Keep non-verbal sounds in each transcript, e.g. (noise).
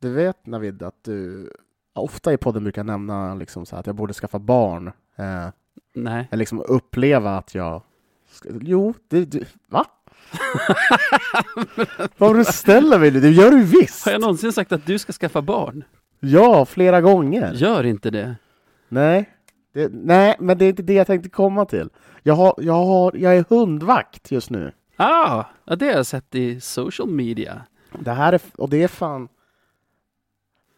Du vet Navid att du ofta i podden brukar nämna liksom så att jag borde skaffa barn. Eh, Nej. eller liksom uppleva att jag... Jo, det... det va? (laughs) Vad du ställer mig nu? Det gör du visst! Har jag någonsin sagt att du ska skaffa barn? Ja, flera gånger. Gör inte det. Nej, det, nej, men det är inte det jag tänkte komma till. Jag, har, jag, har, jag är hundvakt just nu. Ah, ja, det har jag sett i social media. Det här är, och det är fan...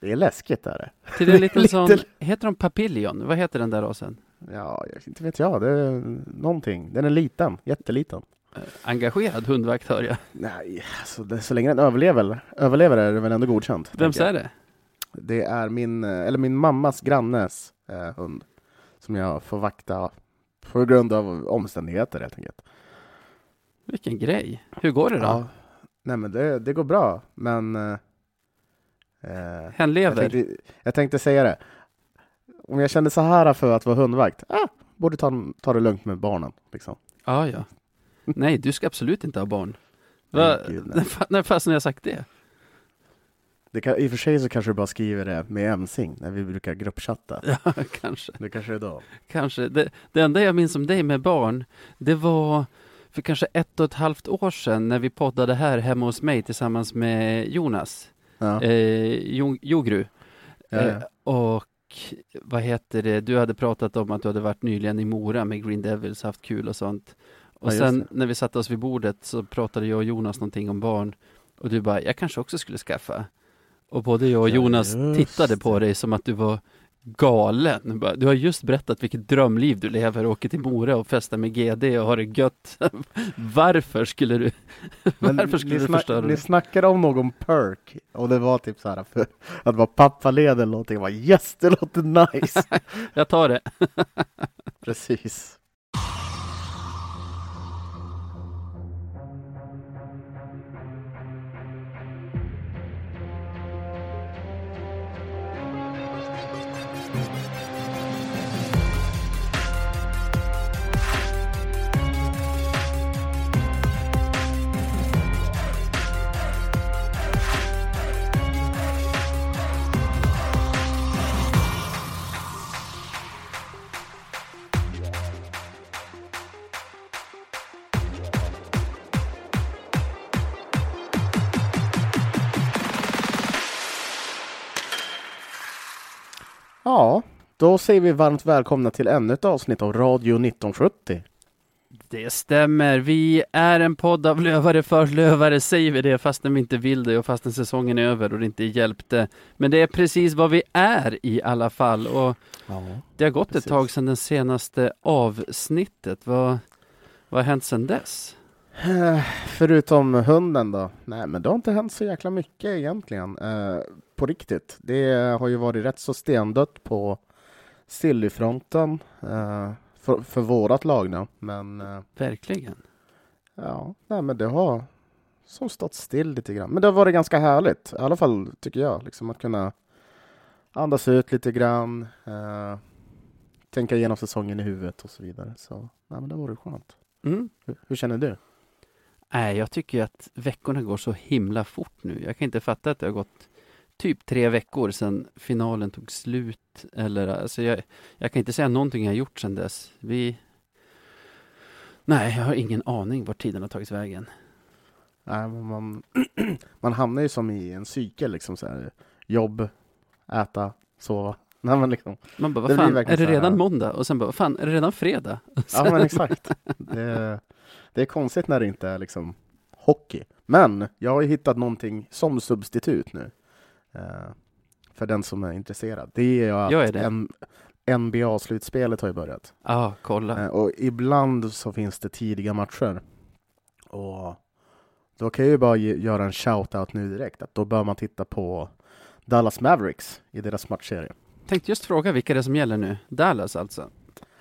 Det är läskigt är det. Till en (laughs) liten Lite- sån, heter de papiljon? Vad heter den där rasen? Ja, jag, inte vet jag. Det är någonting. Den är liten, jätteliten. Eh, Engagerad hundvakt hör jag. Nej, alltså det, så länge den överlever, överlever är det väl ändå godkänt. Vems är det? Det är min, eh, eller min mammas grannes eh, hund som jag får vakta på grund av omständigheter helt enkelt. Vilken grej. Hur går det då? Ja. Nej men det, det går bra, men eh, eh, Hen jag, lever? tänkte, jag tänkte säga det. Om jag kände så här för att vara hundvakt, ah, borde ta, ta det lugnt med barnen. Liksom. Ja, ja. Nej, du ska absolut inte ha barn. (laughs) Va? Nej, gud, nej. När, fa- när fasen har jag sagt det? Det kan, I och för sig så kanske du bara skriver det med emsing när vi brukar gruppchatta. (laughs) Ja, kanske. Det kanske är då. Kanske. Det, det enda jag minns om dig med barn, det var för kanske ett och ett halvt år sedan när vi poddade här hemma hos mig tillsammans med Jonas, Ja. eh, Jo- Jogru. Ja, Eh, ja. och vad heter det, du hade pratat om att du hade varit nyligen i Mora med Green Devils, haft kul och sånt. Och sen när vi satte oss vid bordet så pratade jag och Jonas någonting om barn. Och du bara, jag kanske också skulle skaffa. Och både jag och Jonas tittade på dig som att du var galen. Bara, Du har just berättat vilket drömliv du lever, åker till Mora och festar med GD och har det gött. (laughs) Varför skulle du, (laughs) varför skulle ni, du förstöra ni det? snackade om någon perk och det var typ så här för (laughs) att vara pappaledig eller någonting. Jag bara, yes, det låter nice. Jag tar det. Precis. Ja, då säger vi varmt välkomna till ännu ett avsnitt av Radio 1970. Det stämmer. Vi är en podd av lövare för lövare, säger vi det fastän vi inte vill det och fastän säsongen är över och det inte hjälpte. Men det är precis vad vi är i alla fall och Ja. det har gått Precis. ett tag sedan det senaste avsnittet. Vad, vad har hänt sedan dess? Förutom hunden då? Nej, men det har inte hänt så jäkla mycket egentligen. På riktigt. Det har ju varit rätt så stendött på Sillyfronten eh, för, för vårat lag då. Men eh, Verkligen. ja, nej, men det har som stått still lite grann. Men det har varit ganska härligt, i alla fall tycker jag, liksom att kunna andas ut lite grann, eh, tänka igenom säsongen i huvudet och så vidare. Så nej, men det varit skönt. Mm. Hur, hur känner du? Nej, jag tycker att veckorna går så himla fort nu. Jag kan inte fatta att det har gått typ tre veckor sedan finalen tog slut. Eller, alltså jag, jag kan inte säga någonting jag har gjort sedan dess. Vi... Nej, jag har ingen aning vart tiden har tagit vägen. Nej, man, (clears throat) man hamnar ju som i en cykel, liksom så här. Jobb, äta, sova. (laughs) Nej, men liksom, Man bara, vad fan, är det här, redan ja. måndag? Och sen bara, vad fan, är det redan fredag? Och (laughs) ja sen- men exakt. Det, det är konstigt när det inte är liksom hockey. Men jag har ju hittat någonting som substitut nu. Eh, för den som är intresserad. Det är att Jag är det. en, NBA-slutspelet har ju börjat. Ja, kolla. Eh, och ibland så finns det tidiga matcher. Och då kan jag ju bara ge, göra en shout-out nu direkt. Att då bör man titta på Dallas Mavericks i deras matchserie. Tänkte just fråga vilka det är som gäller nu. Dallas alltså.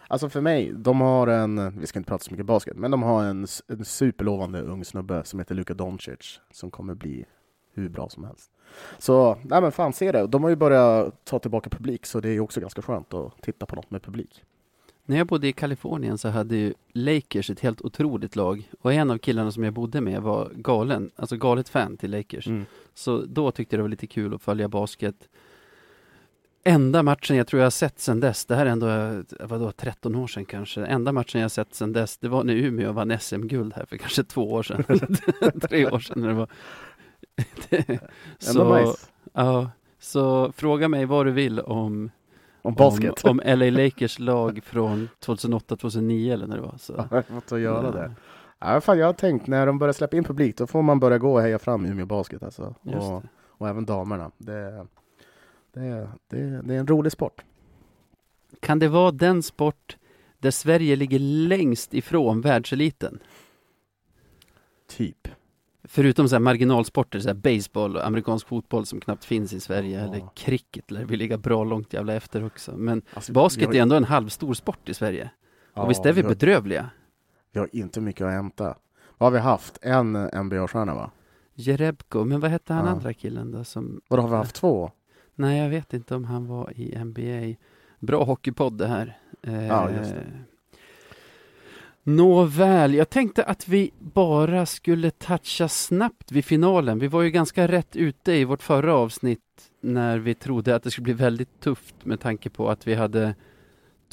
Alltså för mig, de har en, vi ska inte prata så mycket basket, men de har en, en superlovande ung snubbe som heter Luka Doncic som kommer bli hur bra som helst. Så, nej men fan se det. De har ju börjat ta tillbaka publik så det är ju också ganska skönt att titta på något med publik. När jag bodde i Kalifornien så hade ju Lakers ett helt otroligt lag och en av killarna som jag bodde med var galen, alltså galet fan till Lakers. Mm. Så då tyckte jag det var lite kul att följa basket. Enda matchen jag tror jag har sett sedan dess, det här är ändå, vadå, 13 år sedan kanske. Enda matchen jag sett sedan dess, det var när Umeå vann SM-guld här för kanske två år sedan. (laughs) Tre år sedan när det var. (laughs) Ändå nice. Ja, så fråga mig vad du vill om Om basket. om, om LA Lakers lag (laughs) från 2008-2009 eller när det var. Så. Ja, jag att göra Ja, det. Ja, fan, jag har tänkt när de börjar släppa in publik, då får man börja gå och heja fram Umeå Basket alltså. Och, och även damerna. Det, det, det, det är en rolig sport. Kan det vara den sport där Sverige ligger längst ifrån världseliten? Typ. Förutom så här marginalsporter, så här baseball och amerikansk fotboll som knappt finns i Sverige, Ja. eller cricket lär vi ligga bra långt jävla efter också. Men Alltså, basket vi är har, ändå en halvstor sport i Sverige. ja, och visst är vi har, bedrövliga? vi har inte mycket att hämta. Vad har vi haft? En NBA-stjärna va? Jerebko, men vad hette han Ja. andra killen då som... Och då har vi haft två? Nej, jag vet inte om han var i NBA. Bra hockeypodd det här. Eh, Ja, just det. Nåväl, jag tänkte att vi bara skulle toucha snabbt vid finalen. Vi var ju ganska rätt ute i vårt förra avsnitt när vi trodde att det skulle bli väldigt tufft med tanke på att vi hade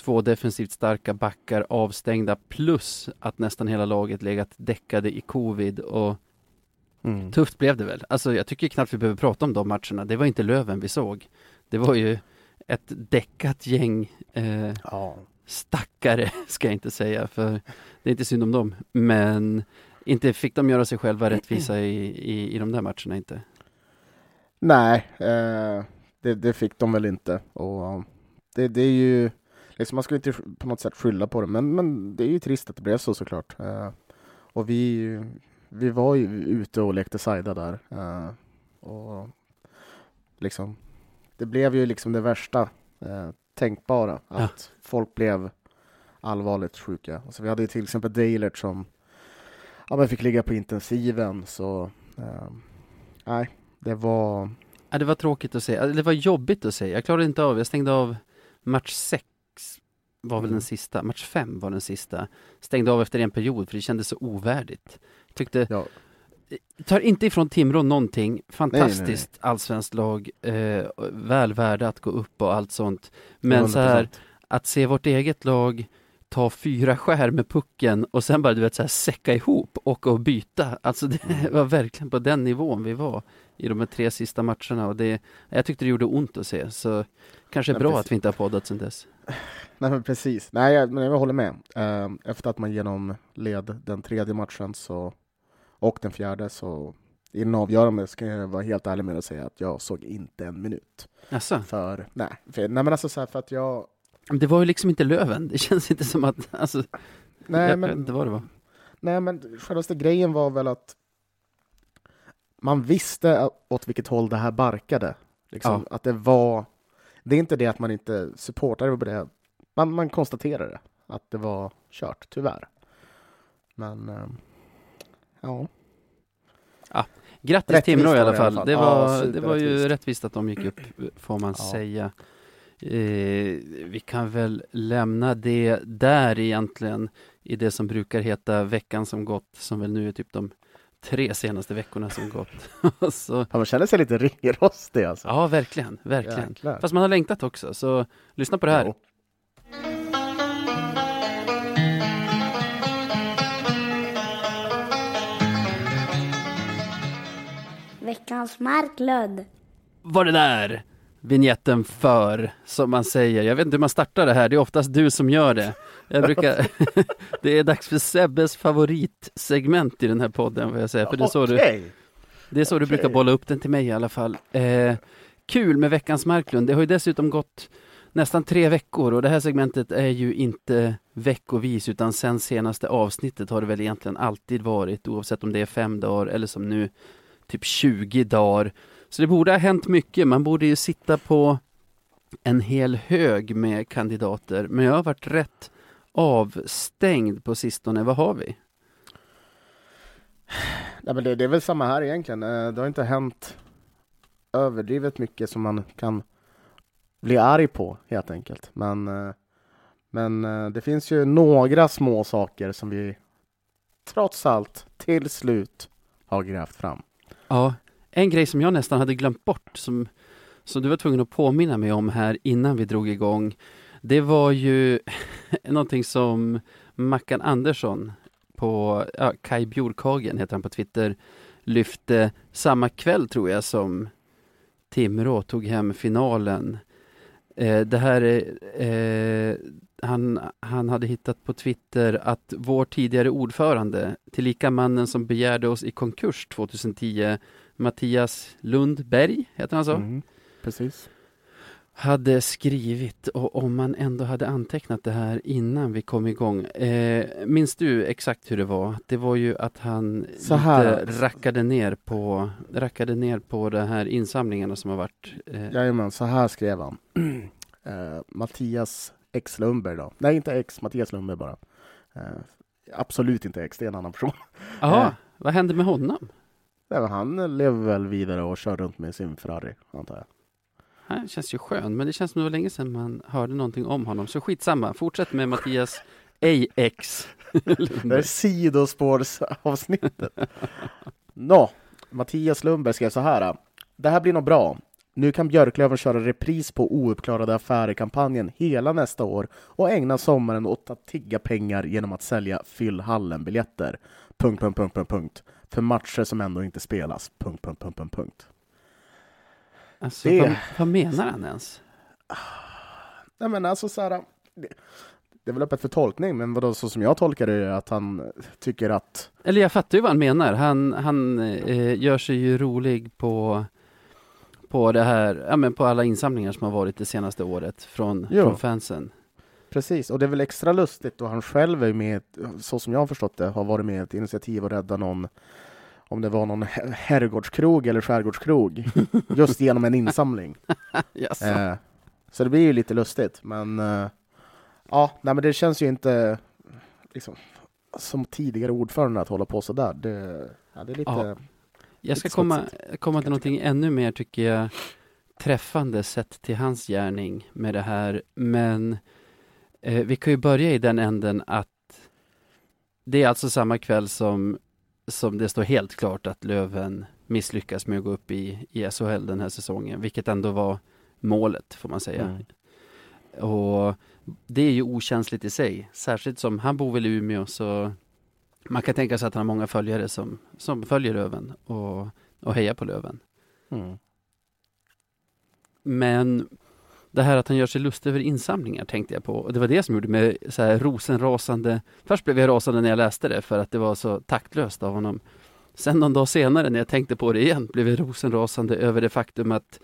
två defensivt starka backar avstängda plus att nästan hela laget legat däckade i covid och Mm. Tufft blev det väl. Alltså jag tycker knappt vi behöver prata om de matcherna. Det var inte Löven vi såg. Det var ju ett däckat gäng eh, Ja stackare, (laughs) ska jag inte säga, för det är inte synd om dem. Men inte fick de göra sig själva rättvisa i, i, i de där matcherna inte. Nej, eh, det, det fick de väl inte. Och um, det, det är ju, liksom, man ska inte på något sätt skylla på det, men, men det är ju trist att det blev så såklart. Eh, och vi, vi var ju ute och lekte sajda där. Eh, och liksom, det blev ju liksom det värsta eh, tänkbara, att Ja. folk blev allvarligt sjuka. Alltså, vi hade till exempel Deilert som ja, men fick ligga på intensiven, så eh, nej, det var Ja, det var tråkigt att se. Det var jobbigt att se. Jag klarade inte av. Jag stängde av match sex var väl Mm. den sista. Match fem var den sista. Stängde av efter en period för det kändes så ovärdigt. Tyckte Ja, Tar inte ifrån Timrå någonting. Fantastiskt Nej, nej, allsvenskt lag. Eh, väl värda att gå upp och allt sånt. Men så 100%. här, att se vårt eget lag ta fyra skär med pucken och sen bara du vet så här säcka ihop och och byta. Alltså det Mm. (laughs) var verkligen på den nivån vi var i de här tre sista matcherna och det, jag tyckte det gjorde ont att se. Så kanske Men bra precis. att vi inte har poddat sedan dess. (sighs) Nej men precis. Nej, jag, men jag håller med. Eh, Efter att man genomled den tredje matchen så, och den fjärde så i den avgörande ska jag vara helt ärlig med att säga att jag såg inte en minut. Alltså, För, nej, för, nej men alltså så för att jag, det var ju liksom inte Löven. Det känns inte som att, alltså, nej jag vet men, inte vad det var. nej men självaste grejen var väl att man visste åt vilket håll det här barkade. Liksom, Att det var, det är inte det att man inte supportar det, det man, man konstaterar det, att det var kört, tyvärr. Men, ja. Grattis Rättvist Timrå i alla fall. fall. Det Ja, var, det var ju rättvist att de gick upp, får man Ja. säga. Eh, vi kan väl lämna det där egentligen i det som brukar heta veckan som gått, som väl nu är typ de tre senaste veckorna som gått. (laughs) Så, Ja, man känner sig lite ringrostig alltså. ja, verkligen, verkligen. Jäklar. Fast man har längtat också, så lyssna på det här. Jo. Veckans Marklund. Var det där vignetten för, som man säger. Jag vet inte hur man startar det här, det är oftast du som gör det. Jag brukar, (laughs) det är dags för Sebbes favoritsegment i den här podden, får jag säga. För det är så du, Okej. det är så du Okej. brukar bolla upp den till mig i alla fall. Eh, kul med veckans Marklund. Det har ju dessutom gått nästan tre veckor och det här segmentet är ju inte veckovis utan sen senaste avsnittet har det väl egentligen alltid varit oavsett om det är fem dagar eller som nu typ 20 dagar. Så det borde ha hänt mycket. Man borde ju sitta på en hel hög med kandidater. Men jag har varit rätt avstängd på sistone. Vad har vi? Nej, men det, det är väl samma här egentligen. Eh, det har inte hänt överdrivet mycket som man kan bli arg på helt enkelt. Men, eh, Men eh, det finns ju några små saker som vi trots allt till slut har grävt fram. Ja, en grej som jag nästan hade glömt bort som, som du var tvungen att påminna mig om här innan vi drog igång. Det var ju (laughs) någonting som Mackan Andersson på, ja, Kai Bjorkhagen heter han på Twitter, lyfte samma kväll tror jag som Timrå tog hem finalen. Eh, det här är, eh, han, han hade hittat på Twitter att vår tidigare ordförande, tillika mannen som begärde oss i konkurs 2010, Mattias Lundberg, heter han så? Mm, precis hade skrivit och om man ändå hade antecknat det här innan vi kom igång. Eh, minns du exakt hur det var? Det var ju att han Så här. lite rackade ner på, rackade ner på de här insamlingarna som har varit. Eh, Jajamän, så här skrev han. (clears throat) eh, Mattias X Lundberg då. Nej, inte X, Mattias Lundberg bara. Eh, absolut inte X, det är en annan person. (laughs) Jaha, eh. vad hände med honom? Nej, han lever väl vidare och kör runt med sin Ferrari, antar jag. Han känns ju skön, men det känns som det var länge sedan man hörde någonting om honom. Så skitsamma, fortsätt med Mattias AX. Det är sidospårsavsnittet. Nå, Mattias Lundberg skrev så här. Det här blir nog bra. Nu kan Björklöven köra repris på ouppklarade affärer-kampanjen hela nästa år och ägna sommaren åt att tigga pengar genom att sälja Fyllhallen-biljetter. Punkt, punkt, punkt, punkt, punkt. För matcher som ändå inte spelas. Punkt, punkt, punkt, punkt, punkt. Alltså, Det- vad, vad menar han ens? Nej men alltså så här, det, det är väl öppet för tolkning, men vadå, så som jag tolkar det är att han tycker att Eller jag fattar ju vad han menar. Han, han eh, gör sig ju rolig på, på det här, ja men på alla insamlingar som har varit det senaste året från, Jo. från fansen. Precis, och det är väl extra lustigt då han själv är med, så som jag har förstått det, har varit med i ett initiativ att rädda någon, om det var någon her- herrgårdskrog eller skärgårdskrog, (laughs) just genom en insamling. (laughs) Jaså. Eh, så det blir ju lite lustigt, men eh, ja, nej, men det känns ju inte liksom, som tidigare ordförande att hålla på så där. Det, ja, det är lite... Ja. Jag ska komma, komma till någonting ännu mer, tycker jag, träffande sett till hans gärning med det här. Men eh, vi kan ju börja i den änden att det är alltså samma kväll som, som det står helt klart att Löven misslyckas med att gå upp i, i SHL den här säsongen, vilket ändå var målet, får man säga. Mm. Och det är ju okänsligt i sig, särskilt som han bor väl i Umeå, så man kan tänka sig att han har många följare som, som följer Löven och, och hejar på Löven. Mm. Men det här att han gör sig lustig över insamlingar tänkte jag på. Och det var det som gjorde mig så här rosenrasande. Först blev jag rasande när jag läste det för att det var så taktlöst av honom. Sen någon dag senare när jag tänkte på det igen blev jag rosenrasande över det faktum att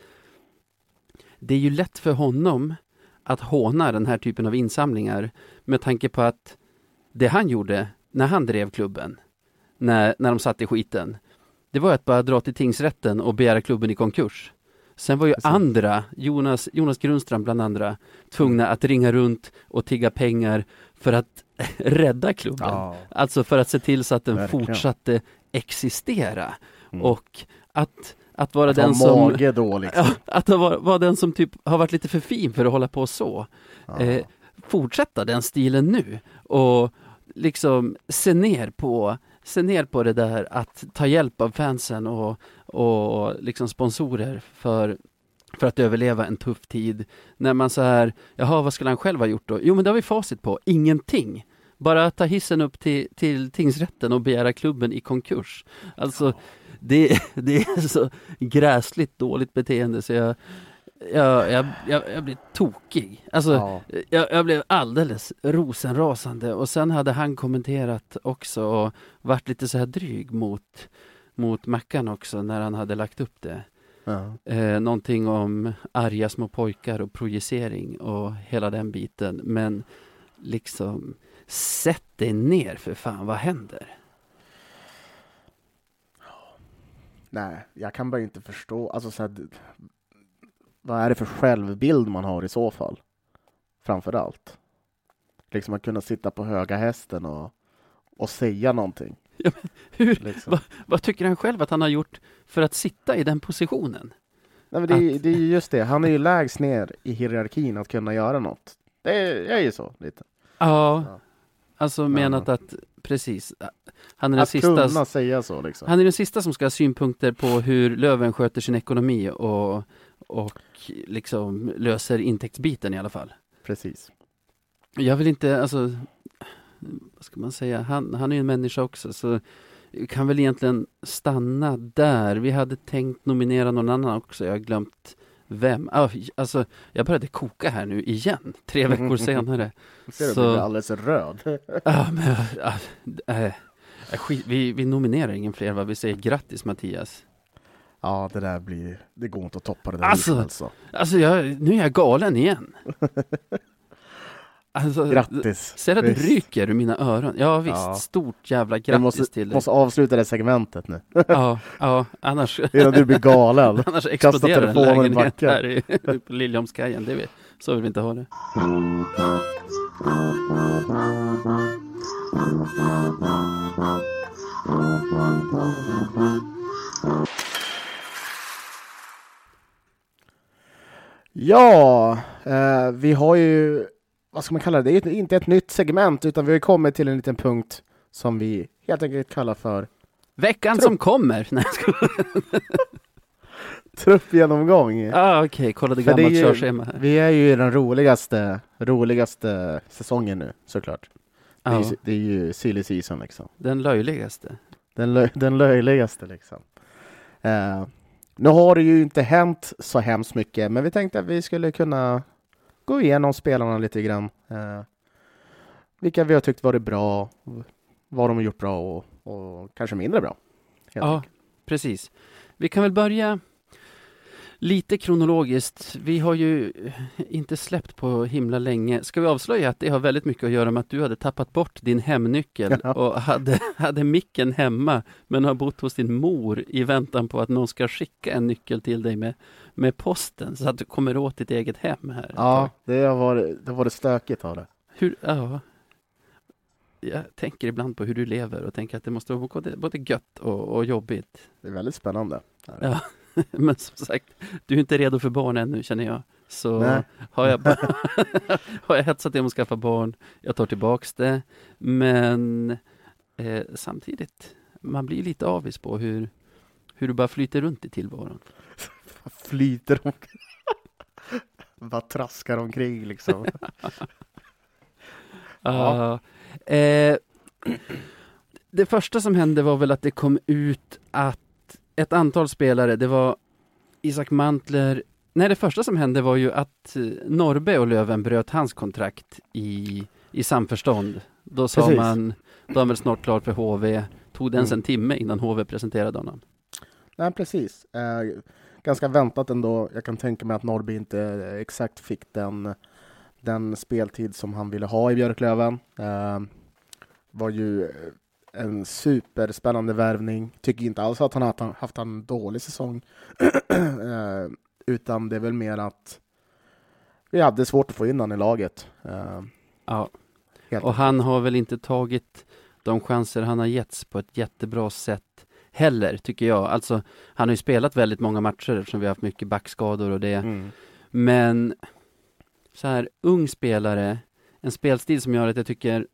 det är ju lätt för honom att håna den här typen av insamlingar med tanke på att det han gjorde när han drev klubben, när, när de satt i skiten, det var att bara dra till tingsrätten och begära klubben i konkurs. Sen var ju Precis. andra, Jonas, Jonas Grundström bland andra, tvungna att ringa runt och tigga pengar för att (laughs) rädda klubben. Ja. Alltså för att se till så att den Verkligen. fortsatte existera. Mm. Och att, att vara Att den som... då (laughs) liksom. Att vara, vara den som typ har varit lite för fin för att hålla på så. Ja. Eh, fortsätta den stilen nu och liksom se ner på se ner på det där att ta hjälp av fansen och, och liksom sponsorer för, för att överleva en tuff tid. När man så här, jaha vad skulle han själv ha gjort då? Jo men det har vi facit på, ingenting. Bara ta hissen upp till, till tingsrätten och begära klubben i konkurs. Alltså det, (laughs) det är så gräsligt dåligt beteende så jag, jag, jag, jag, jag blir tokig. Alltså ja. jag, jag blev alldeles rosenrasande och sen hade han kommenterat också och varit lite så här dryg mot, mot Mackan också när han hade lagt upp det. Ja. Eh, någonting om arga små pojkar och projicering och hela den biten. Men liksom, sätt dig ner för fan, vad händer? Nej, jag kan bara inte förstå. Alltså, så här, vad är det för självbild man har i så fall? Framför allt. Liksom att kunna sitta på höga hästen och, och säga någonting. (laughs) Hur, Liksom. vad tycker han själv att han har gjort för att sitta i den positionen? Nej, men det, är, Att- det är ju just det, han är ju lägst ner i hierarkin att kunna göra något. Det är, jag är ju så lite. Ja, Ja. alltså menat att precis. Han är den Att sista. kunna säga så liksom. Han är den sista som ska ha synpunkter på hur Löven sköter sin ekonomi och, och liksom löser intäktsbiten i alla fall. Precis. Jag vill inte, alltså, vad ska man säga, han, han är ju en människa också så kan väl egentligen stanna där. Vi hade tänkt nominera någon annan också, jag har glömt vem. Ah, Alltså, jag började koka här nu igen, tre (laughs) veckor senare. Ser du, Så- blir alldeles röd. (laughs) Ah, men, äh, äh, skit, vi, vi nominerar ingen fler, vad vi säger grattis Mattias. Ja, det där blir, det går inte att toppa det där Alltså, alltså. Alltså, jag, nu är jag galen igen. (laughs) Alltså, Grattis. Ser att det ryker ur mina öron? Ja visst, Ja. stort jävla grattis måste, till dig. måste avsluta det segmentet nu. (laughs) Ja, ja, annars, Innan du blir galen. (laughs) annars exploderar en lägenhet här i, på Liljeholmskajen. Det så vill vi inte ha det. Ja, eh, vi har ju, vad ska man kalla det? Det är inte ett nytt segment utan vi har kommit till en liten punkt som vi helt enkelt kallar för Veckan Trupp. som kommer! (laughs) Nej, truppgenomgång. ah, Okej, kollade det är gammalt ju- körschema här. Vi är ju i den roligaste, roligaste säsongen nu såklart. Det är, Ja, ju, det är ju silly season liksom. den löjligaste. Den, lö, (laughs) den löjligaste liksom. Eh, nu har det ju inte hänt så hemskt mycket, men vi tänkte att vi skulle kunna gå igenom spelarna lite grann. Eh, vilka vi har tyckt varit bra, vad de har gjort bra och, och kanske mindre bra. Ja, enkelt. precis. Vi kan väl börja lite kronologiskt. Vi har ju inte släppt på himla länge. Ska vi avslöja att det har väldigt mycket att göra med att du hade tappat bort din hemnyckel Ja. och hade, (laughs) hade micken hemma men har bott hos din mor i väntan på att någon ska skicka en nyckel till dig med, med posten så att du kommer åt ditt eget hem här. ja det, har varit, det har varit stökigt av det. Hur, ja. Jag tänker ibland på hur du lever och tänker att det måste vara både, både gött och, och jobbigt. Det är väldigt spännande. Ja, (laughs) men som sagt, du är inte redo för barn ännu känner jag. Så Nej. har jag, (laughs) (laughs) har jag hetsat dig om att skaffa barn, jag tar tillbaks det. Men eh, samtidigt, man blir lite avis på hur, hur du bara flyter runt i tillvaron. Flyter omkring. Bara traskar omkring liksom. Ja. Ja. Eh, (clears throat) det första som hände var väl att det kom ut att ett antal spelare, det var Isak Mantler, nej det första som hände var ju att eh, Norbe och Löven bröt hans kontrakt i, i samförstånd. Då sa Precis. man, då är han väl snart klar för HV, tog det ens Mm. en timme innan HV presenterade honom. Nej, precis. Eh, ganska väntat ändå. Jag kan tänka mig att Norrby inte eh, exakt fick den, den speltid som han ville ha i Björklöven. Eh, var ju eh, en superspännande värvning. Tycker inte alls att han har haft en dålig säsong. (clears throat) eh, utan det är väl mer att vi hade svårt att få in honom i laget. Eh, Ja, och han har väl inte tagit de chanser han har getts på ett jättebra sätt heller, tycker jag. Alltså, han har ju spelat väldigt många matcher eftersom vi har haft mycket backskador och det. Mm. Men så här, ung spelare, en spelstil som gör att jag tycker,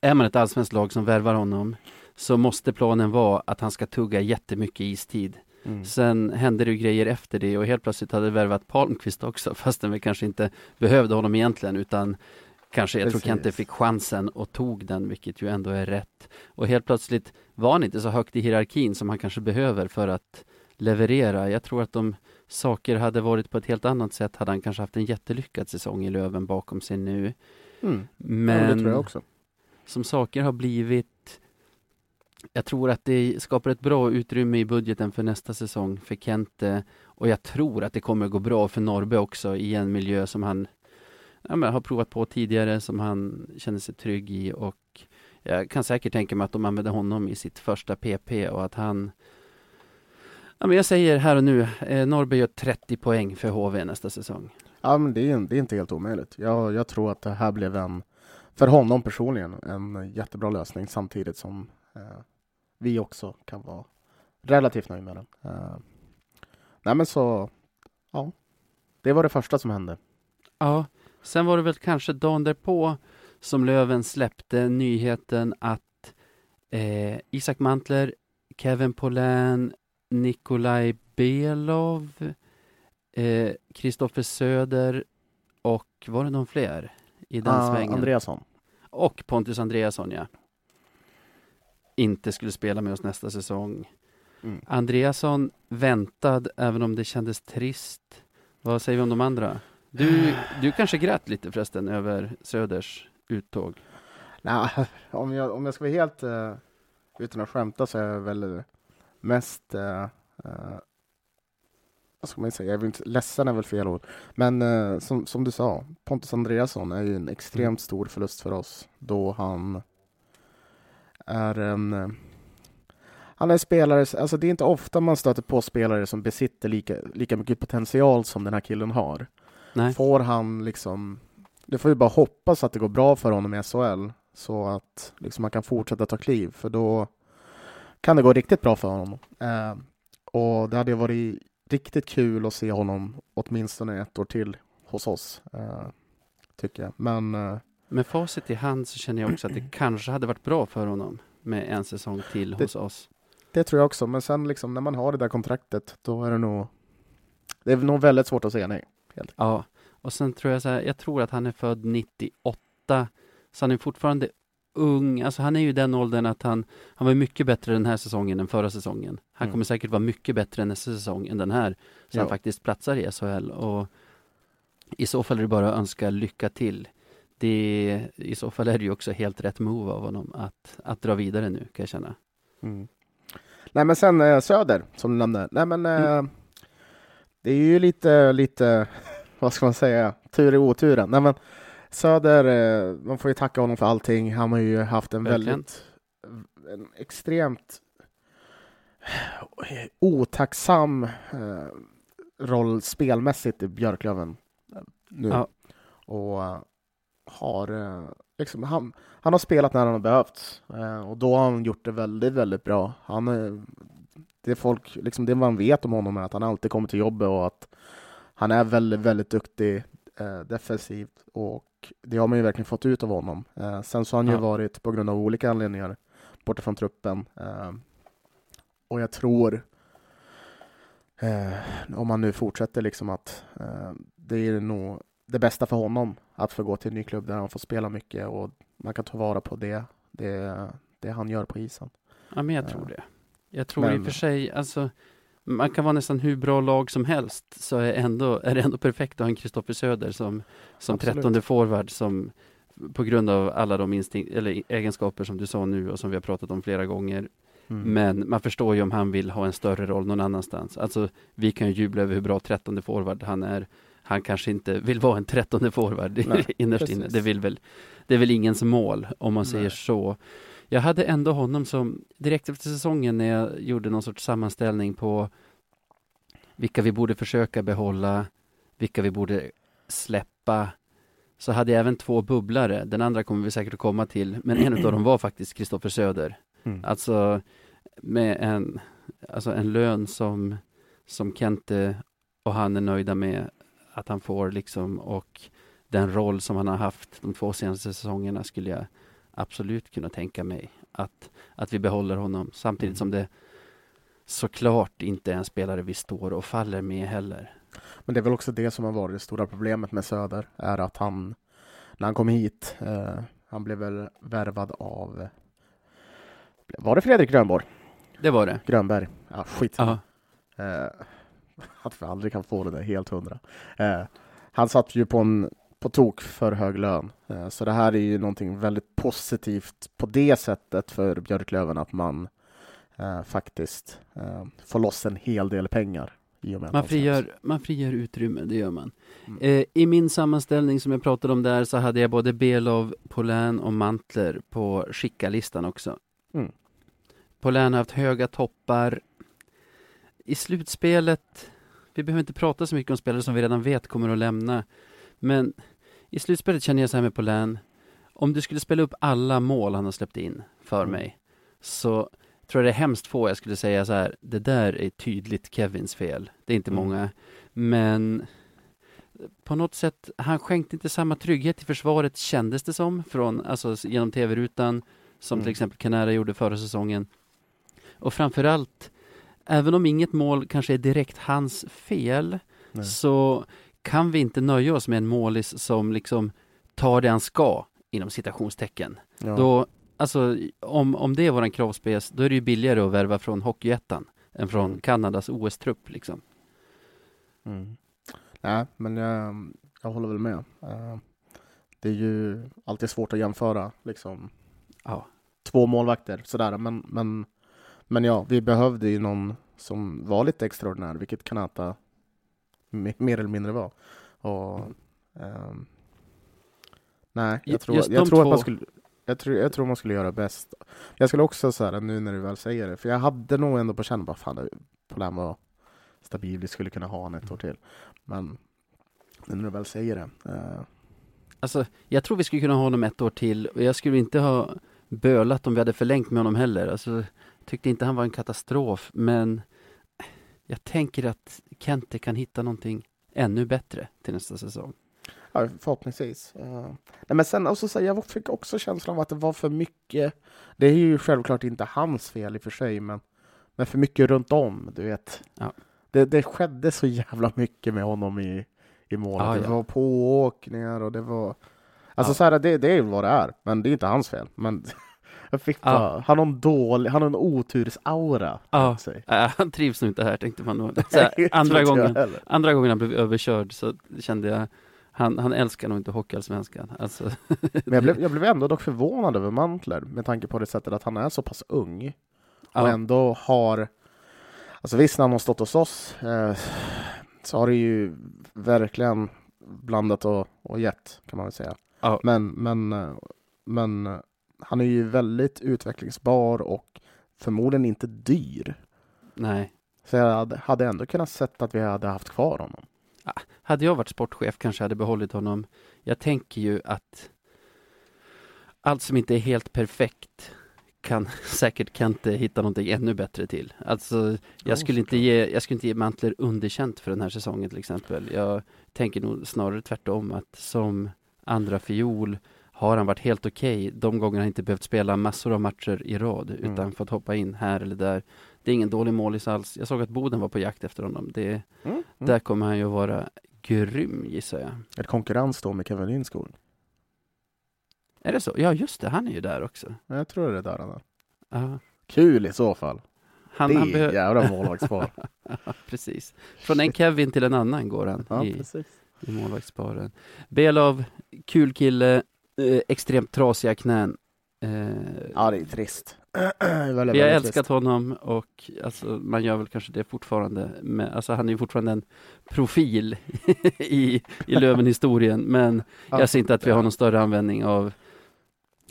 är man ett allsvenskt lag som värvar honom, så måste planen vara att han ska tugga jättemycket istid. Mm. Sen hände det ju grejer efter det och helt plötsligt hade värvat Palmqvist också, (laughs) fastän vi kanske inte behövde honom egentligen, utan kanske, jag tror Precis. Kente fick chansen och tog den, vilket ju ändå är rätt. Och helt plötsligt var han inte så högt i hierarkin som han kanske behöver för att leverera. Jag tror att om saker hade varit på ett helt annat sätt hade han kanske haft en jättelyckad säsong i Löven bakom sig nu. Mm. Ja, Men det tror jag också som saker har blivit jag tror att det skapar ett bra utrymme i budgeten för nästa säsong för Kente och jag tror att det kommer gå bra för Norrby också i en miljö som han ja, men har provat på tidigare, som han känner sig trygg i och jag kan säkert tänka mig att de använder honom i sitt första PP och att han Ja, men jag säger här och nu, eh, Norrby gör 30 poäng för HV nästa säsong. Ja, men det är, det är inte helt omöjligt. Jag, jag tror att det här blev en, för honom personligen, en jättebra lösning samtidigt som eh, vi också kan vara relativt nöjda med den. Eh, nej men så, ja. Det var det första som hände. Ja, Sen var det väl kanske dagen därpå som Löven släppte nyheten att eh, Isak Mantler, Kevin Polän, Nikolaj Belov, eh, Kristoffer Söder och var det någon fler i den Ah, svängen? Andreasson. Och Pontus Andreasson, ja. Inte skulle spela med oss nästa säsong. Mm. Andreasson väntad, även om det kändes trist. Vad säger vi om de andra? Du, du kanske grät lite förresten över Söders uttåg? Nej, (laughs) om jag, om jag ska vara helt uh, utan att skämta så är jag väl mest uh, uh, ska man säga, jag vill inte, ledsen är väl fel ord. Men uh, som, som du sa, Pontus Andreasson är ju en extremt Mm. stor förlust för oss då han är en uh, han är spelare, alltså det är inte ofta man stöter på spelare som besitter lika, lika mycket potential som den här killen har. Nej. Får han liksom, det får ju bara hoppas att det går bra för honom i SHL så att liksom han kan fortsätta ta kliv för då kan det gå riktigt bra för honom. Eh, och det hade varit riktigt kul att se honom åtminstone ett år till hos oss, eh, tycker jag. Men eh, Med facit i hand så känner jag också att det (clears throat) kanske hade varit bra för honom med en säsong till Det- hos oss. det tror jag också. Men sen liksom när man har det där kontraktet, då är det nog det är nog väldigt svårt att säga nej. Ja, och sen tror jag så här, jag tror att han är född 98, så han är fortfarande ung. Alltså han är ju den åldern att han, han var mycket bättre den här säsongen än förra säsongen. Han Mm. kommer säkert vara mycket bättre nästa säsong än den här, så Ja. han faktiskt platsar i SHL. Och i så fall är det bara att önska lycka till. Det, I så fall är det ju också helt rätt move av honom att, att dra vidare nu, kan jag känna. Mm. Nej men sen eh, Söder, som du nämnde. Nej men eh, Mm. det är ju lite, lite, (laughs) vad ska man säga, tur i oturen. Nej men Söder, eh, man får ju tacka honom för allting. Han har ju haft en Verkligen. väldigt, en extremt otacksam eh, roll spelmässigt i Björklöven eh, nu. Ja. Och eh, har eh, liksom, han, han har spelat när han har behövts eh, och då har han gjort det väldigt, väldigt bra. Han, är- det, folk, liksom det man vet om honom är att han alltid kommer till jobbet och att han är väldigt, väldigt duktig eh, defensivt och det har man ju verkligen fått ut av honom. Eh, sen så har han ju Ja. varit på grund av olika anledningar borta från truppen eh, och jag tror eh, om han nu fortsätter liksom att eh, det är nog det bästa för honom att få gå till en ny klubb där han får spela mycket och man kan ta vara på det, det, det han gör på isen. Ja, men jag Ja. tror det. Jag tror i och Men- för sig, alltså, man kan vara nästan hur bra lag som helst, så är, ändå, är det ändå perfekt att ha en Kristoffer Söder som, som trettonde forward som på grund av alla de instinkt, eller egenskaper som du sa nu och som vi har pratat om flera gånger. Mm. Men man förstår ju om han vill ha en större roll någon annanstans. Alltså, vi kan ju jubla över hur bra trettonde forward han är. Han kanske inte vill vara en trettonde forward Nej, (laughs) innerst precis. inne. Det, vill väl, det är väl ingens mål, om man säger Nej. så. Jag hade ändå honom som, direkt efter säsongen när jag gjorde någon sorts sammanställning på vilka vi borde försöka behålla, vilka vi borde släppa, så hade jag även två bubblare. Den andra kommer vi säkert att komma till, men en av dem var faktiskt Kristoffer Söder. Mm. Alltså med en, alltså en lön som, som Kente och han är nöjda med att han får liksom och den roll som han har haft de två senaste säsongerna skulle jag absolut kunna tänka mig att, att vi behåller honom samtidigt Mm. som det såklart inte är en spelare vi står och faller med heller. Men det är väl också det som har varit det stora problemet med Söder, är att han, när han kom hit, eh, han blev väl värvad av, var det Fredrik Grönborg? Det var det. Grönberg? Ja, skit. Eh, (laughs) att vi aldrig kan få det där helt hundra. Eh, han satt ju på en på tok för hög lön. Eh, så det här är ju någonting väldigt positivt på det sättet för Björklöven att man eh, faktiskt eh, får loss en hel del pengar. Man frigör, man frigör utrymme, det gör man. Mm. I min sammanställning som jag pratade om där så hade jag både Belov, Polän och Mantler på skicka-listan också. Mm. Polän har haft höga toppar. I slutspelet, vi behöver inte prata så mycket om spelare som vi redan vet kommer att lämna, men i slutspelet känner jag så här med Polän, om du skulle spela upp alla mål han har släppt in för Mm. mig, så tror jag det är hemskt få jag skulle säga så här, det där är tydligt Kevins fel. Det är inte Mm. många, men på något sätt, han skänkte inte samma trygghet i försvaret kändes det som, från, alltså genom tv-rutan, som Mm. till exempel Canara gjorde förra säsongen. Och framförallt, även om inget mål kanske är direkt hans fel, Nej. så kan vi inte nöja oss med en målis som liksom tar det han ska, inom citationstecken. Ja. Då, alltså, om, om det är våran kravspec, då är det ju billigare att värva från Hockeyettan än från Mm. Kanadas OS-trupp liksom. Mm. Nej, men jag, jag håller väl med. Eh, det är ju alltid svårt att jämföra liksom, Ja, två målvakter sådär. Men, men, men ja, vi behövde ju någon som var lite extraordinär, vilket Kanata mer eller mindre var. Och, ehm, nej, jag tror, jag tror att man skulle jag tror, jag tror man skulle göra bäst. Jag skulle också säga nu när du väl säger det, för jag hade nog ändå på känn bara fan, Polan var stabil, vi skulle kunna ha honom ett år till. Men nu när du väl säger det. eh, alltså jag tror vi skulle kunna ha honom ett år till och jag skulle inte ha bölat om vi hade förlängt med honom heller. Alltså, tyckte inte han var en katastrof, men jag tänker att Kente kan hitta någonting ännu bättre till nästa säsong. Ja, förhoppningsvis. Uh, nej, men sen också, så jag fick också känslan av att det var för mycket. Det är ju självklart inte hans fel i och för sig, men, men för mycket runt om, du vet. Ja. Det, det skedde så jävla mycket med honom i, i målet. Ja, det var pååkningar och det var... Alltså Ja. så här, det, det är vad det är, men det är inte hans fel. Men (laughs) jag fick Ja. bara, han har en dålig, han har en otursaura. Ja. Äh, han trivs nog inte här tänkte man nog. (laughs) Andra, gången, andra gången han blev överkörd så kände jag han, han älskar nog inte Hockeyallsvenskan. Alltså, (laughs) Men jag blev, (laughs) jag blev ändå dock förvånad över Mantler med tanke på det sättet att han är så pass ung. och ja, ändå har... Alltså visst, när han har stått hos oss eh, så har det ju verkligen blandat och, och gett, kan man väl säga. Ja. Men, men, eh, men han är ju väldigt utvecklingsbar och förmodligen inte dyr. nej. Så jag hade, hade ändå kunnat sett att vi hade haft kvar honom. Hade jag varit sportchef kanske jag hade behållit honom. Jag tänker ju att allt som inte är helt perfekt kan (laughs) säkert Kante hitta någonting ännu bättre till. Alltså, Ja, jag skulle, inte ge, jag skulle inte ge Mantler underkänt för den här säsongen till exempel. Jag tänker nog snarare tvärtom att som andra fiol har han varit helt okej de gånger han inte behövt spela massor av matcher i rad Mm. utan fått hoppa in här eller där. Det är ingen dålig målis alls. Jag såg att Boden var på jakt efter honom. Det, Mm. Mm. Där kommer han ju att vara grym gissar jag. Ett konkurrens då med Kevin Lindskog. Är det så? Ja just det, han är ju där också. Jag tror det är där han är. Ja. Kul i så fall. Han, det han är jävla (laughs) målvaktspar. (laughs) precis. Från en Kevin till en annan går han ja, i, precis. i målvaktsparen. Belov, kul kille, eh, extremt trasiga knän. Eh, Ja, det är trist. (clears throat) Väldigt, vi har älskat trist. honom och alltså, man gör väl kanske det fortfarande. Men, alltså, han är ju fortfarande en profil (laughs) i, i Löven-historien. Men Ja, jag ser inte att vi har ja. någon större användning av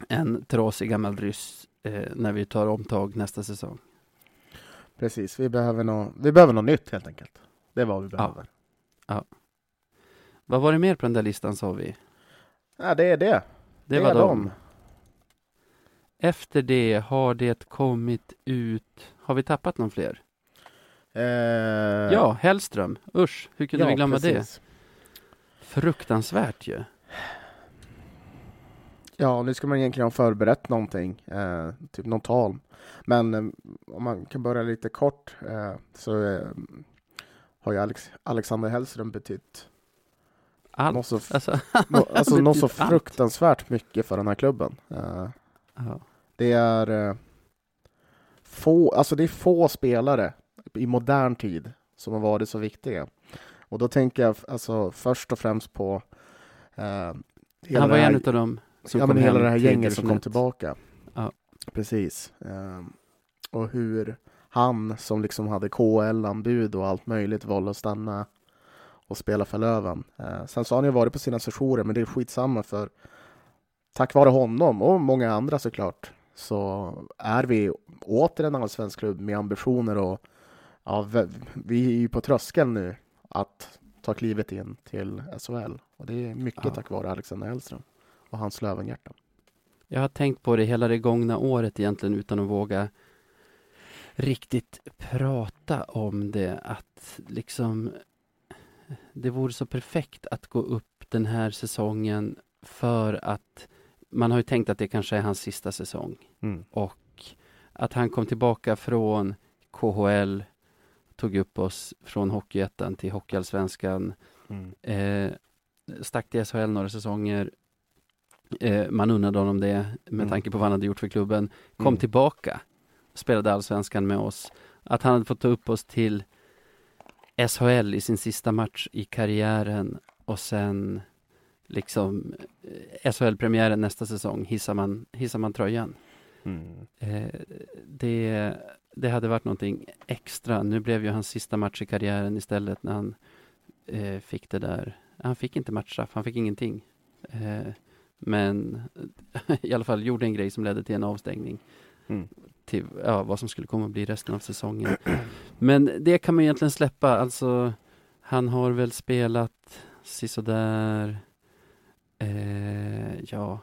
en trasig gammal ryss eh, när vi tar omtag nästa säsong. Precis, vi behöver, nå vi behöver något nytt helt enkelt. Det är vad vi behöver. Vad var det mer på den där listan sa vi? Ja, det är det. Det, var är dem. Efter det har det kommit ut, har vi tappat någon fler? Eh, Ja, Hellström. Usch, hur kunde ja, vi glömma det? precis. Fruktansvärt ju. Ja, nu ska man egentligen ha förberett någonting, eh, typ något tal. Men eh, om man kan börja lite kort eh, så eh, har ju Alex Alexander Hellström betytt Allt. något så, Alltså, (laughs) (laughs) alltså, betytt något så allt. fruktansvärt mycket för den här klubben. Ja. Det är eh, få, alltså det är få spelare i modern tid som har varit så viktiga. Och då tänker jag alltså först och främst på hela Han var en av dem som ja, kom men hela det här gänget som kom tillbaka. Ja. Precis. Eh, och hur han som liksom hade KL-anbud och allt möjligt valde att stanna och spela för Löven. Eh, sen så har han ju varit på sina sessioner, men det är skitsamma för tack vare honom och många andra såklart så är vi åter en allsvensk klubb med ambitioner och ja, vi- vi är ju på tröskeln nu att ta klivet in till SHL och det är mycket Ja. tack vare Alexander Hellström och hans Lövenhjärta. Jag har tänkt på det hela det gångna året egentligen utan att våga riktigt prata om det. Att liksom det vore så perfekt att gå upp den här säsongen för att man har ju tänkt att det kanske är hans sista säsong Mm. och att han kom tillbaka från KHL, tog upp oss från Hockeyettan till Hockeyallsvenskan, Mm. eh, stack till SHL några säsonger. Eh, man unnade honom det med Mm. tanke på vad han hade gjort för klubben. Kom Mm. tillbaka, spelade allsvenskan med oss. Att han hade fått ta upp oss till SHL i sin sista match i karriären och sen liksom eh, SHL-premiären nästa säsong hissar man, hissar man tröjan. Mm. Eh, det, det hade varit någonting extra. Nu blev ju hans sista match i karriären istället när han eh, fick det där. Han fick inte matchstraff, han fick ingenting. Eh, men (laughs) i alla fall gjorde en grej som ledde till en avstängning Mm. till ja, vad som skulle komma att bli resten av säsongen. Men det kan man egentligen släppa. Alltså, han har väl spelat sisådär, eh, ja,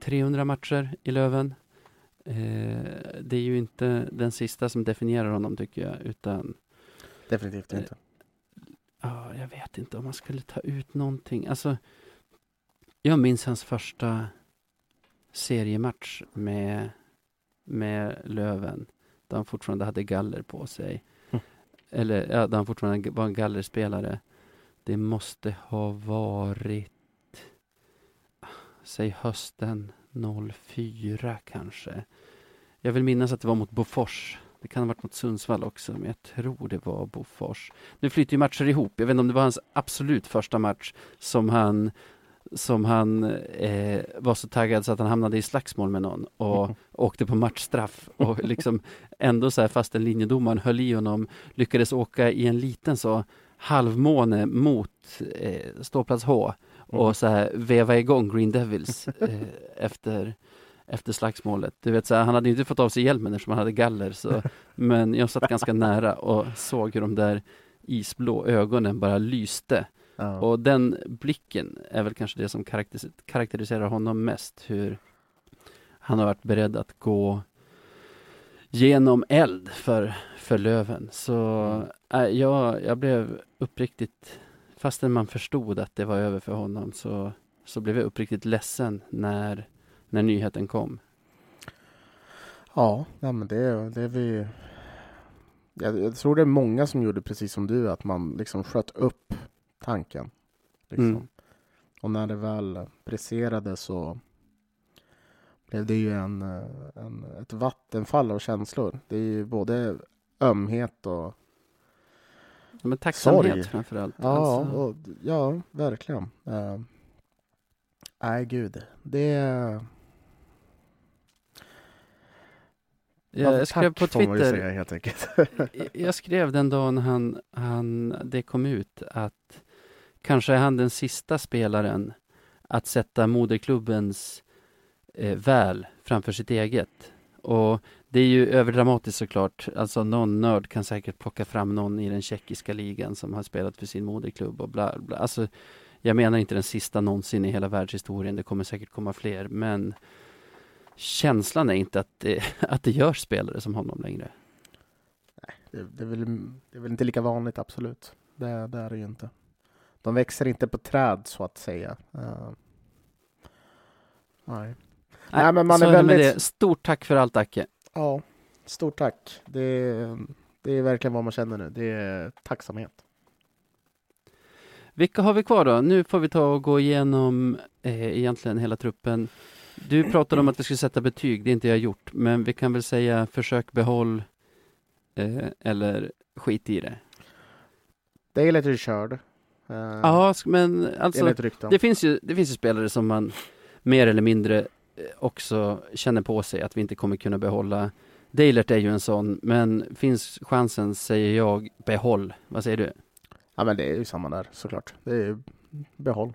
300 matcher i Löven. Eh, det är ju inte den sista som definierar honom tycker jag, utan Definitivt Eh, inte. ja, jag vet inte om man skulle ta ut någonting. Alltså, jag minns hans första seriematch med, med Löven, där han fortfarande hade galler på sig. Mm. Eller, ja, där han fortfarande var en gallerspelare. Det måste ha varit, säg hösten 04 kanske. Jag vill minnas att det var mot Bofors. Det kan ha varit mot Sundsvall också, men jag tror det var Bofors. Nu flyter ju matcher ihop. Jag vet inte om det var hans absolut första match som han som han eh, var så taggad så att han hamnade i slagsmål med någon och åkte på matchstraff och (laughs) liksom ändå så här fast en linjedomaren höll i honom lyckades åka i en liten så halvmåne mot eh, ståplats H och Mm. så här veva igång Green Devils eh, efter efter slagsmålet. Du vet, så här, han hade inte fått av sig hjälmen eftersom han hade galler. Så, (laughs) men jag satt ganska nära och såg hur de där isblå ögonen bara lyste. Ja. Och den blicken är väl kanske det som karaktäris- karaktäriserar honom mest. Hur han har varit beredd att gå genom eld för, för Löven. Så äh, jag, jag blev uppriktigt, fastän man förstod att det var över för honom, så, så blev jag uppriktigt ledsen när, när nyheten kom. Ja, nej, men det, det är vi... Jag, jag tror det är många som gjorde precis som du, att man liksom sköt upp tanken. Liksom. Mm. Och när det väl briserade så blev det ju en, en, ett vattenfall av känslor. Det är ju både ömhet och... Ja, Men tacksamhet Sorg. framför allt. Ja, Alltså, och, ja verkligen. Uh, nej, gud. Det... jag, jag skrev tack på Twitter, säga (laughs) jag skrev den dagen han, han, det kom ut att kanske är han den sista spelaren att sätta moderklubbens eh, väl framför sitt eget. Och det är ju överdramatiskt såklart. Alltså någon nörd kan säkert plocka fram någon i den tjeckiska ligan som har spelat för sin moderklubb och bla bla. Alltså, jag menar inte den sista någonsin i hela världshistorien. Det kommer säkert komma fler, men känslan är inte att det, (laughs) att det görs spelare som honom längre. Det, det, är väl, det är väl inte lika vanligt, absolut. Det, det är det ju inte. De växer inte på träd, så att säga. Eh, nej. Nej, men man är väldigt-. Stort tack för allt, Acke. Ja, stort tack. Det, det är verkligen vad man känner nu. Det är tacksamhet. Vilka har vi kvar då? Nu får vi ta och gå igenom eh, egentligen hela truppen. Du pratade om att vi skulle sätta betyg, det är inte jag gjort, men vi kan väl säga försök behåll eh, eller skit i det. Dale är körd. Eh, Ja, men alltså det finns, ju, det finns ju spelare som man mer eller mindre eh, också känner på sig att vi inte kommer kunna behålla. Dalert är ju en sån, men finns chansen säger jag behåll. Vad säger du? Ja, men det är ju samma där såklart. Det är ju behåll.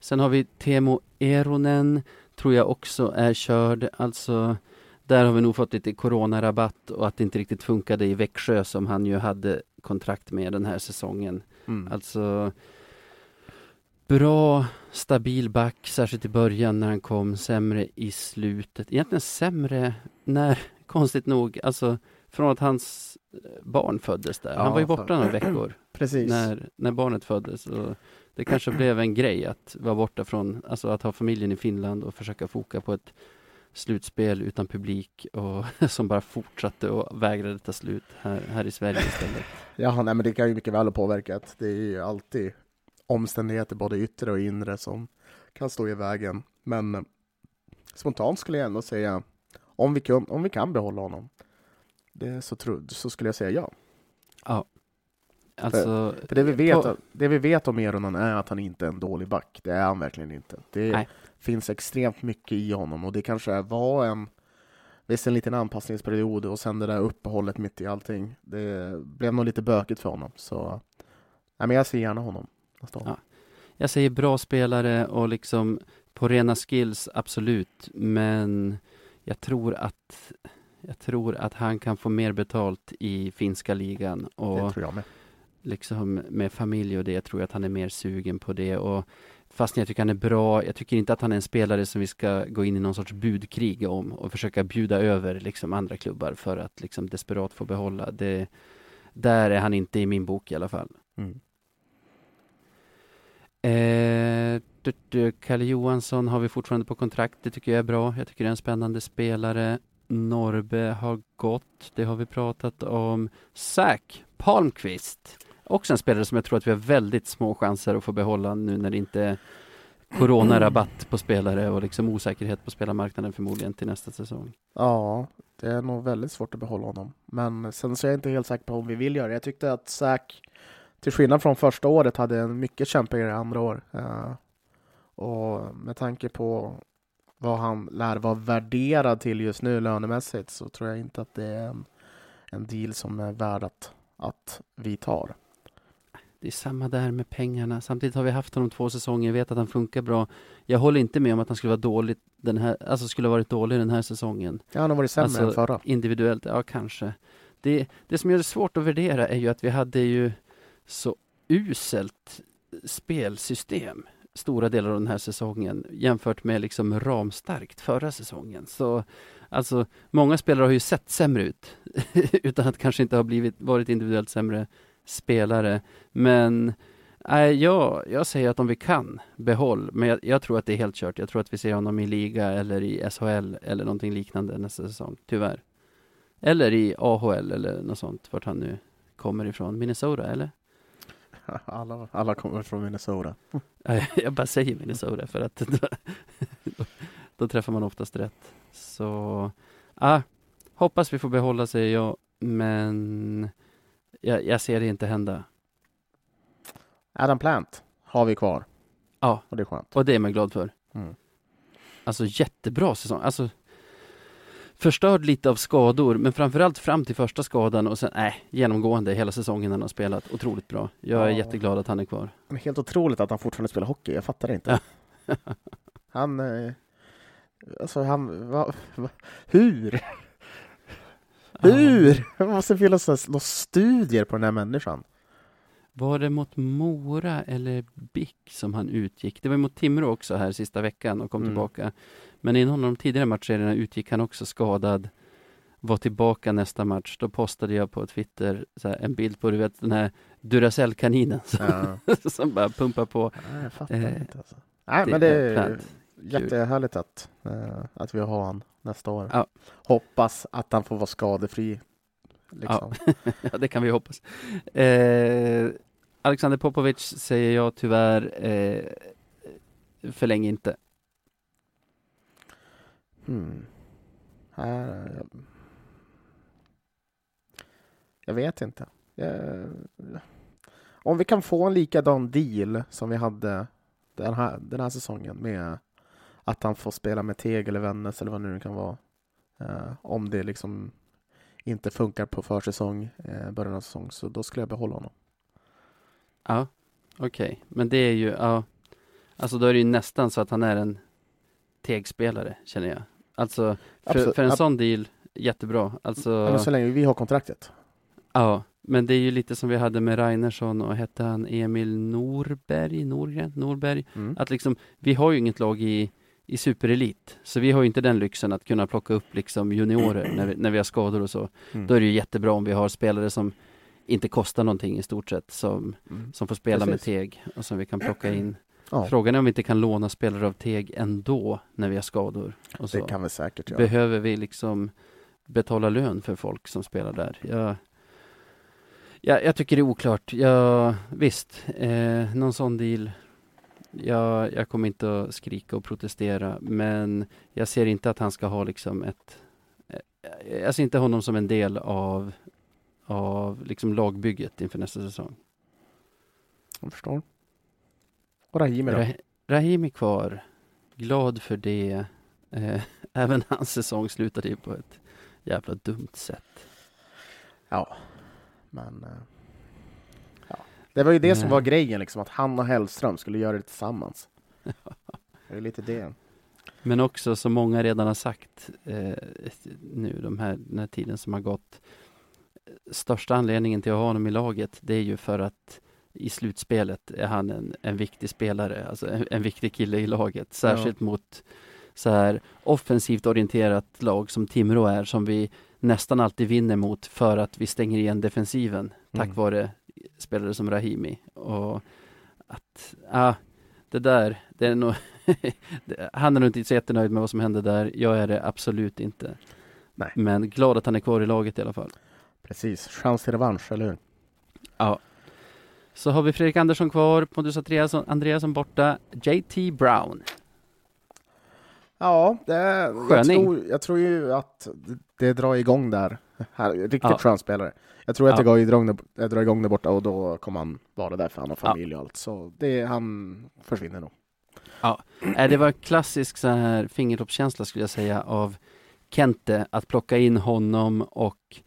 Sen har vi Temo Eronen, tror jag också är körd. Alltså, där har vi nog fått lite coronarabatt och att det inte riktigt funkade i Växjö som han ju hade kontrakt med den här säsongen. Mm. Alltså, bra, stabil back, särskilt i början när han kom, sämre i slutet. Egentligen sämre när, (laughs) konstigt nog, alltså från att hans eh, barn föddes där. Han Ja, var ju för- borta några veckor (clears throat) Precis. när, när barnet föddes. Och det kanske blev en grej att vara borta från, alltså att ha familjen i Finland och försöka foka på ett slutspel utan publik och (laughs) som bara fortsatte och vägrade ta slut här, här i Sverige istället. Ja, nej, men det kan ju mycket väl ha påverkat. Det är ju alltid omständigheter, både yttre och inre, som kan stå i vägen. Men eh, spontant skulle jag ändå säga, om vi kan, om vi kan behålla honom, det så, tro, så skulle jag säga ja. Ja. Alltså, För det vi vet, på- det vi vet om Eronen är att han inte är en dålig back. Det är han verkligen inte. Det Nej. Finns extremt mycket i honom och det kanske var en Visst en liten anpassningsperiod och sen det där uppehållet mitt i allting. Det blev nog lite bökigt för honom. Så nej, men jag ser gärna honom. Ja. jag säger bra spelare och liksom på rena skills, absolut. Men jag tror att jag tror att han kan få mer betalt i finska ligan Det och tror jag med. liksom med familj och det, jag tror att han är mer sugen på det och fast jag tycker han är bra, jag tycker inte att han är en spelare som vi ska gå in i någon sorts budkrig om och försöka bjuda över liksom andra klubbar för att liksom desperat få behålla. Det, där är han inte i min bok i alla fall. Mm. Eh, du, du, Kalle Johansson har vi fortfarande på kontrakt. Det tycker jag är bra. Jag tycker det är en spännande spelare. Norbe har gått. Det har vi pratat om. Zack Palmqvist. Också en spelare som jag tror att vi har väldigt små chanser att få behålla nu när det inte är coronarabatt på spelare och liksom osäkerhet på spelarmarknaden förmodligen till nästa säsong. Ja, det är nog väldigt svårt att behålla honom. Men sen så är jag inte helt säker på om vi vill göra det. Jag tyckte att Zack, till skillnad från första året, hade en mycket kämpigare andra år. Eh, och med tanke på vad han lär vara värderad till just nu lönemässigt så tror jag inte att det är en, en deal som är värd att, att vi tar. Det är samma där med pengarna. Samtidigt har vi haft honom två säsonger, vet att han funkar bra. Jag håller inte med om att han skulle vara dålig den här, alltså skulle ha varit dålig den här säsongen. Ja, han har varit sämre Alltså, än förra. Individuellt, ja kanske. Det, det som gör det svårt att värdera är ju att vi hade ju så uselt spelsystem stora delar av den här säsongen jämfört med liksom ramstarkt förra säsongen. Så alltså, många spelare har ju sett sämre ut (laughs) utan att kanske inte ha blivit, varit individuellt sämre spelare. Men nej, jag, jag säger att om vi kan, behåll. Men jag, jag tror att det är helt kört. Jag tror att vi ser honom i liga eller i SHL eller någonting liknande nästa säsong, tyvärr. Eller i AHL eller något sånt, vart han nu kommer ifrån. Minnesota, eller? (laughs) Alla, alla kommer från Minnesota. (laughs) Jag bara säger Minnesota för att då, då, (laughs) då träffar man oftast rätt. Så, ah, hoppas vi får behålla säger jag, men jag, jag ser det inte hända. Adam Plant har vi kvar. Ja. Och det är skönt. Och det är man glad för. Mm. Alltså jättebra säsong. Alltså förstörd lite av skador, men framförallt fram till första skadan och sen, nej, genomgående hela säsongen han har spelat. Otroligt bra. Jag är Ja. jätteglad att han är kvar. Men helt otroligt att han fortfarande spelar hockey. Jag fattar det inte. Han... Eh, alltså han... Va, va, hur? Hur? Det måste finnas några studier på den här människan. Var det mot Mora eller BIK som han utgick? Det var mot Timrå också här sista veckan och kom Mm. tillbaka. Men i någon av de tidigare matcherna utgick han också skadad. Var tillbaka nästa match. Då postade jag på Twitter här, en bild på du vet den här Duracell-kaninen som, Ja. (laughs) som bara pumpar på. Nej, jag fattar Eh, inte alltså. Nej, det men det. Jättehärligt att, eh, att vi har han nästa år. Ja. Hoppas att han får vara skadefri. Liksom. ja, (laughs) det kan vi hoppas. Eh, Alexander Popovic säger jag tyvärr, eh, förläng inte. Hmm. Här, jag... jag vet inte. Jag... Om vi kan få en likadan deal som vi hade den här, den här säsongen med att han får spela med Teg eller Vännäs eller vad nu det kan vara. Eh, om det liksom inte funkar på försäsong, eh, början av säsong, så då skulle jag behålla honom. Ja, okej. Men det är ju, ja. Alltså då är det ju nästan så att han är en tegspelare, känner jag. Alltså, för, för en Ab- sån deal, jättebra. Alltså, Ja, men så länge vi har kontraktet. ja. Men det är ju lite som vi hade med Reinersson och hette han Emil Norberg, Norgren, Norberg. Mm. Att liksom, vi har ju inget lag i, i superelit. Så vi har ju inte den lyxen att kunna plocka upp liksom juniorer när vi, när vi har skador och så. Mm. Då är det ju jättebra om vi har spelare som inte kostar någonting i stort sett, som, Mm. som får spela Precis. med Teg och som vi kan plocka in. Ja, Frågan är om vi inte kan låna spelare av Teg ändå när vi har skador. Och det så. kan vi säkert göra. Behöver vi liksom betala lön för folk som spelar där? Jag, jag, jag tycker det är oklart. Jag, visst, eh, någon sån deal. Jag, jag kommer inte att skrika och protestera, men jag ser inte att han ska ha liksom ett... eh, Jag ser inte honom som en del av, av liksom lagbygget inför nästa säsong. Jag förstår. Och Rahimi då? Rah- Rahim är kvar. Glad för det. Eh, (laughs) även hans säsong slutade ju på ett jävla dumt sätt. Ja, men... eh. Det var ju det som var grejen, liksom, att han och Hellström skulle göra det tillsammans. (laughs) Det är lite det. Men också som många redan har sagt eh, nu de här, den här tiden som har gått. Största anledningen till att ha honom i laget det är ju för att i slutspelet är han en, en viktig spelare, alltså en, en viktig kille i laget. Särskilt mot så här offensivt orienterat lag som Timrå är, som vi nästan alltid vinner mot för att vi stänger igen defensiven tack Mm. vare spelare som Rahimi. Och att, ja, det där, det är nog (laughs) han är nog inte så jättenöjd med vad som hände där. Jag är det absolut inte. Nej. Men glad att han är kvar i laget i alla fall. Precis, chans till revansch, eller hur? Ja. Så har vi Fredrik Andersson kvar, Pontus Andreasson, Andreasson borta, JT Brown. Ja, det, jag, Sköning. tror, jag tror ju att det, det drar igång där. Här, riktigt Ja. skön spelare. Jag tror att Ja. går igång, där- det drar igång där borta och då kommer han vara där för han har Ja. familj och allt. Så det, han försvinner nog. Äh, det var klassisk så här fingertoppskänsla skulle jag säga av Kente att plocka in honom och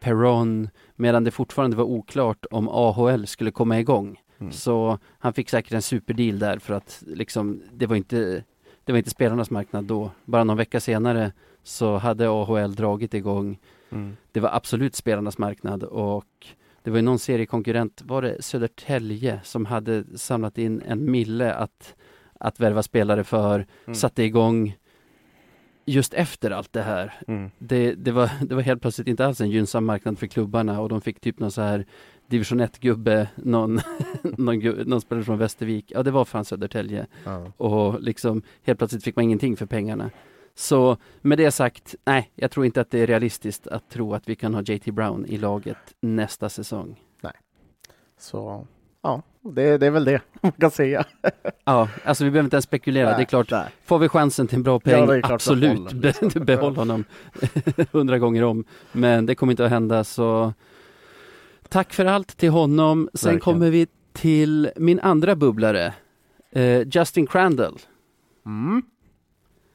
Perron medan det fortfarande var oklart om AHL skulle komma igång. Mm. Så han fick säkert en superdeal där för att liksom, det var inte det var inte spelarnas marknad då. Bara någon vecka senare så hade AHL dragit igång. Mm. Det var absolut spelarnas marknad och det var ju någon seriekonkurrent, var det Södertälje, som hade samlat in en mille att, att värva spelare för, Mm. satte igång just efter allt det här. Mm. Det, det, var, det var helt plötsligt inte alls en gynnsam marknad för klubbarna och de fick typ någon så här division 1-gubbe, någon, (laughs) någon, någon spelare från Västervik, ja det var fan Södertälje Ja. och liksom helt plötsligt fick man ingenting för pengarna. Så med det sagt, nej, jag tror inte att det är realistiskt att tro att vi kan ha JT Brown i laget nästa säsong. Så ja, det, det är väl det (laughs) man kan säga. Ja, alltså vi behöver inte ens spekulera. det är klart, Nej. får vi chansen till en bra peng, Ja, absolut, be, liksom. (laughs) behåll honom (laughs) hundra gånger om. Men det kommer inte att hända, så tack för allt till honom. Sen Verkligen. kommer vi till min andra bubblare, eh, Justin Crandall. Mm.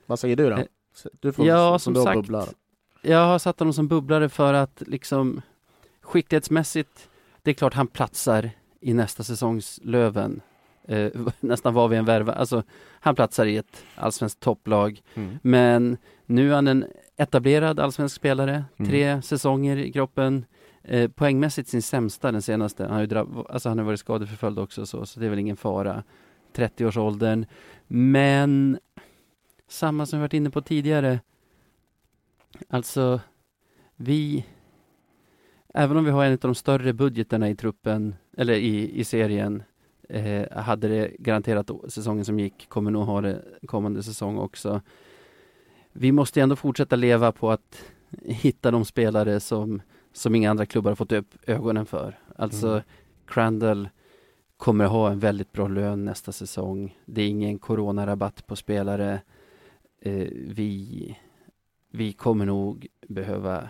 Vad säger du då? Du får ja, som sagt. bubblar. Jag har satt honom som bubblare för att liksom skicklighetsmässigt, det är klart han platsar i nästa säsongs Löven. Eh, (laughs) nästan vad vi än värvar. Alltså, han platsar i ett allsvenskt topplag. Mm. Men nu är han en etablerad allsvensk spelare. Mm. Tre säsonger i kroppen. Eh, poängmässigt sin sämsta den senaste. Han har, ju drabb- alltså, han har varit skadeförföljd också, så, så det är väl ingen fara. 30-årsåldern. Men samma som vi varit inne på tidigare. Alltså, vi... Även om vi har en av de större budgeterna i truppen, eller i, i serien, eh, hade det garanterat säsongen som gick, kommer nog ha det kommande säsong också. Vi måste ändå fortsätta leva på att hitta de spelare som, som inga andra klubbar har fått upp ögonen för. Alltså, Mm. Crandall kommer ha en väldigt bra lön nästa säsong. Det är ingen coronarabatt på spelare. Eh, vi, vi kommer nog behöva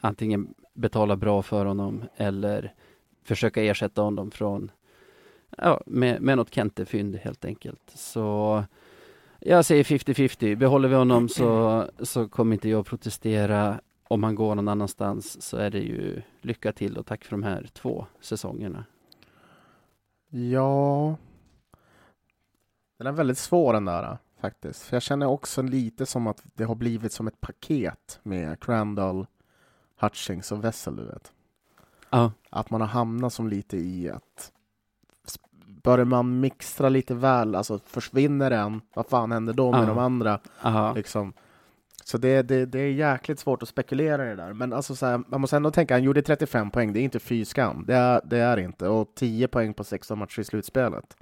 antingen betala bra för honom eller försöka ersätta honom från ja, med, med något Kente-fynd helt enkelt. Så jag säger 50-50. Behåller vi honom så, så kommer inte jag protestera. Om han går någon annanstans så är det ju lycka till och tack för de här två säsongerna. Ja. Den är väldigt svår den där faktiskt. För jag känner också lite som att det har blivit som ett paket med Crandall, Hutchings och Wessel, du vet. Ja, Att man har hamnat som lite i att börjar man mixtra lite väl, alltså försvinner en, vad fan händer då med Ja. de andra? Liksom. Så det, det, det är jäkligt svårt att spekulera i det där. Men alltså så här, man måste ändå tänka, han gjorde 35 poäng, det är inte fy skam. Det är det är inte. Och 10 poäng på 16 matcher i slutspelet.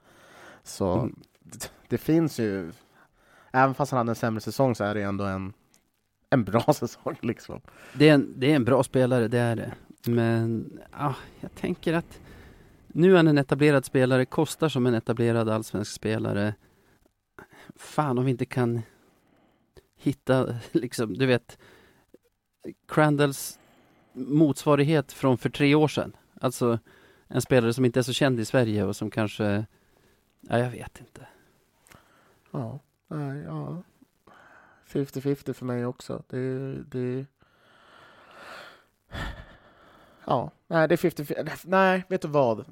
Så Mm. det, det finns ju, även fast han hade en sämre säsong så är det ändå en, en bra (laughs) säsong liksom. Det, är en, det är en bra spelare, det är det. Men ja, jag tänker att nu är han en etablerad spelare, kostar som en etablerad allsvensk spelare. Fan om vi inte kan hitta, (laughs) liksom, du vet, Crandalls motsvarighet från för tre år sedan. Alltså en spelare som inte är så känd i Sverige och som kanske, ja jag vet inte. Ja, nej, ja. 50-50 för mig också. Det, det... Ja, nej det är 50-50. Nej, vet du vad?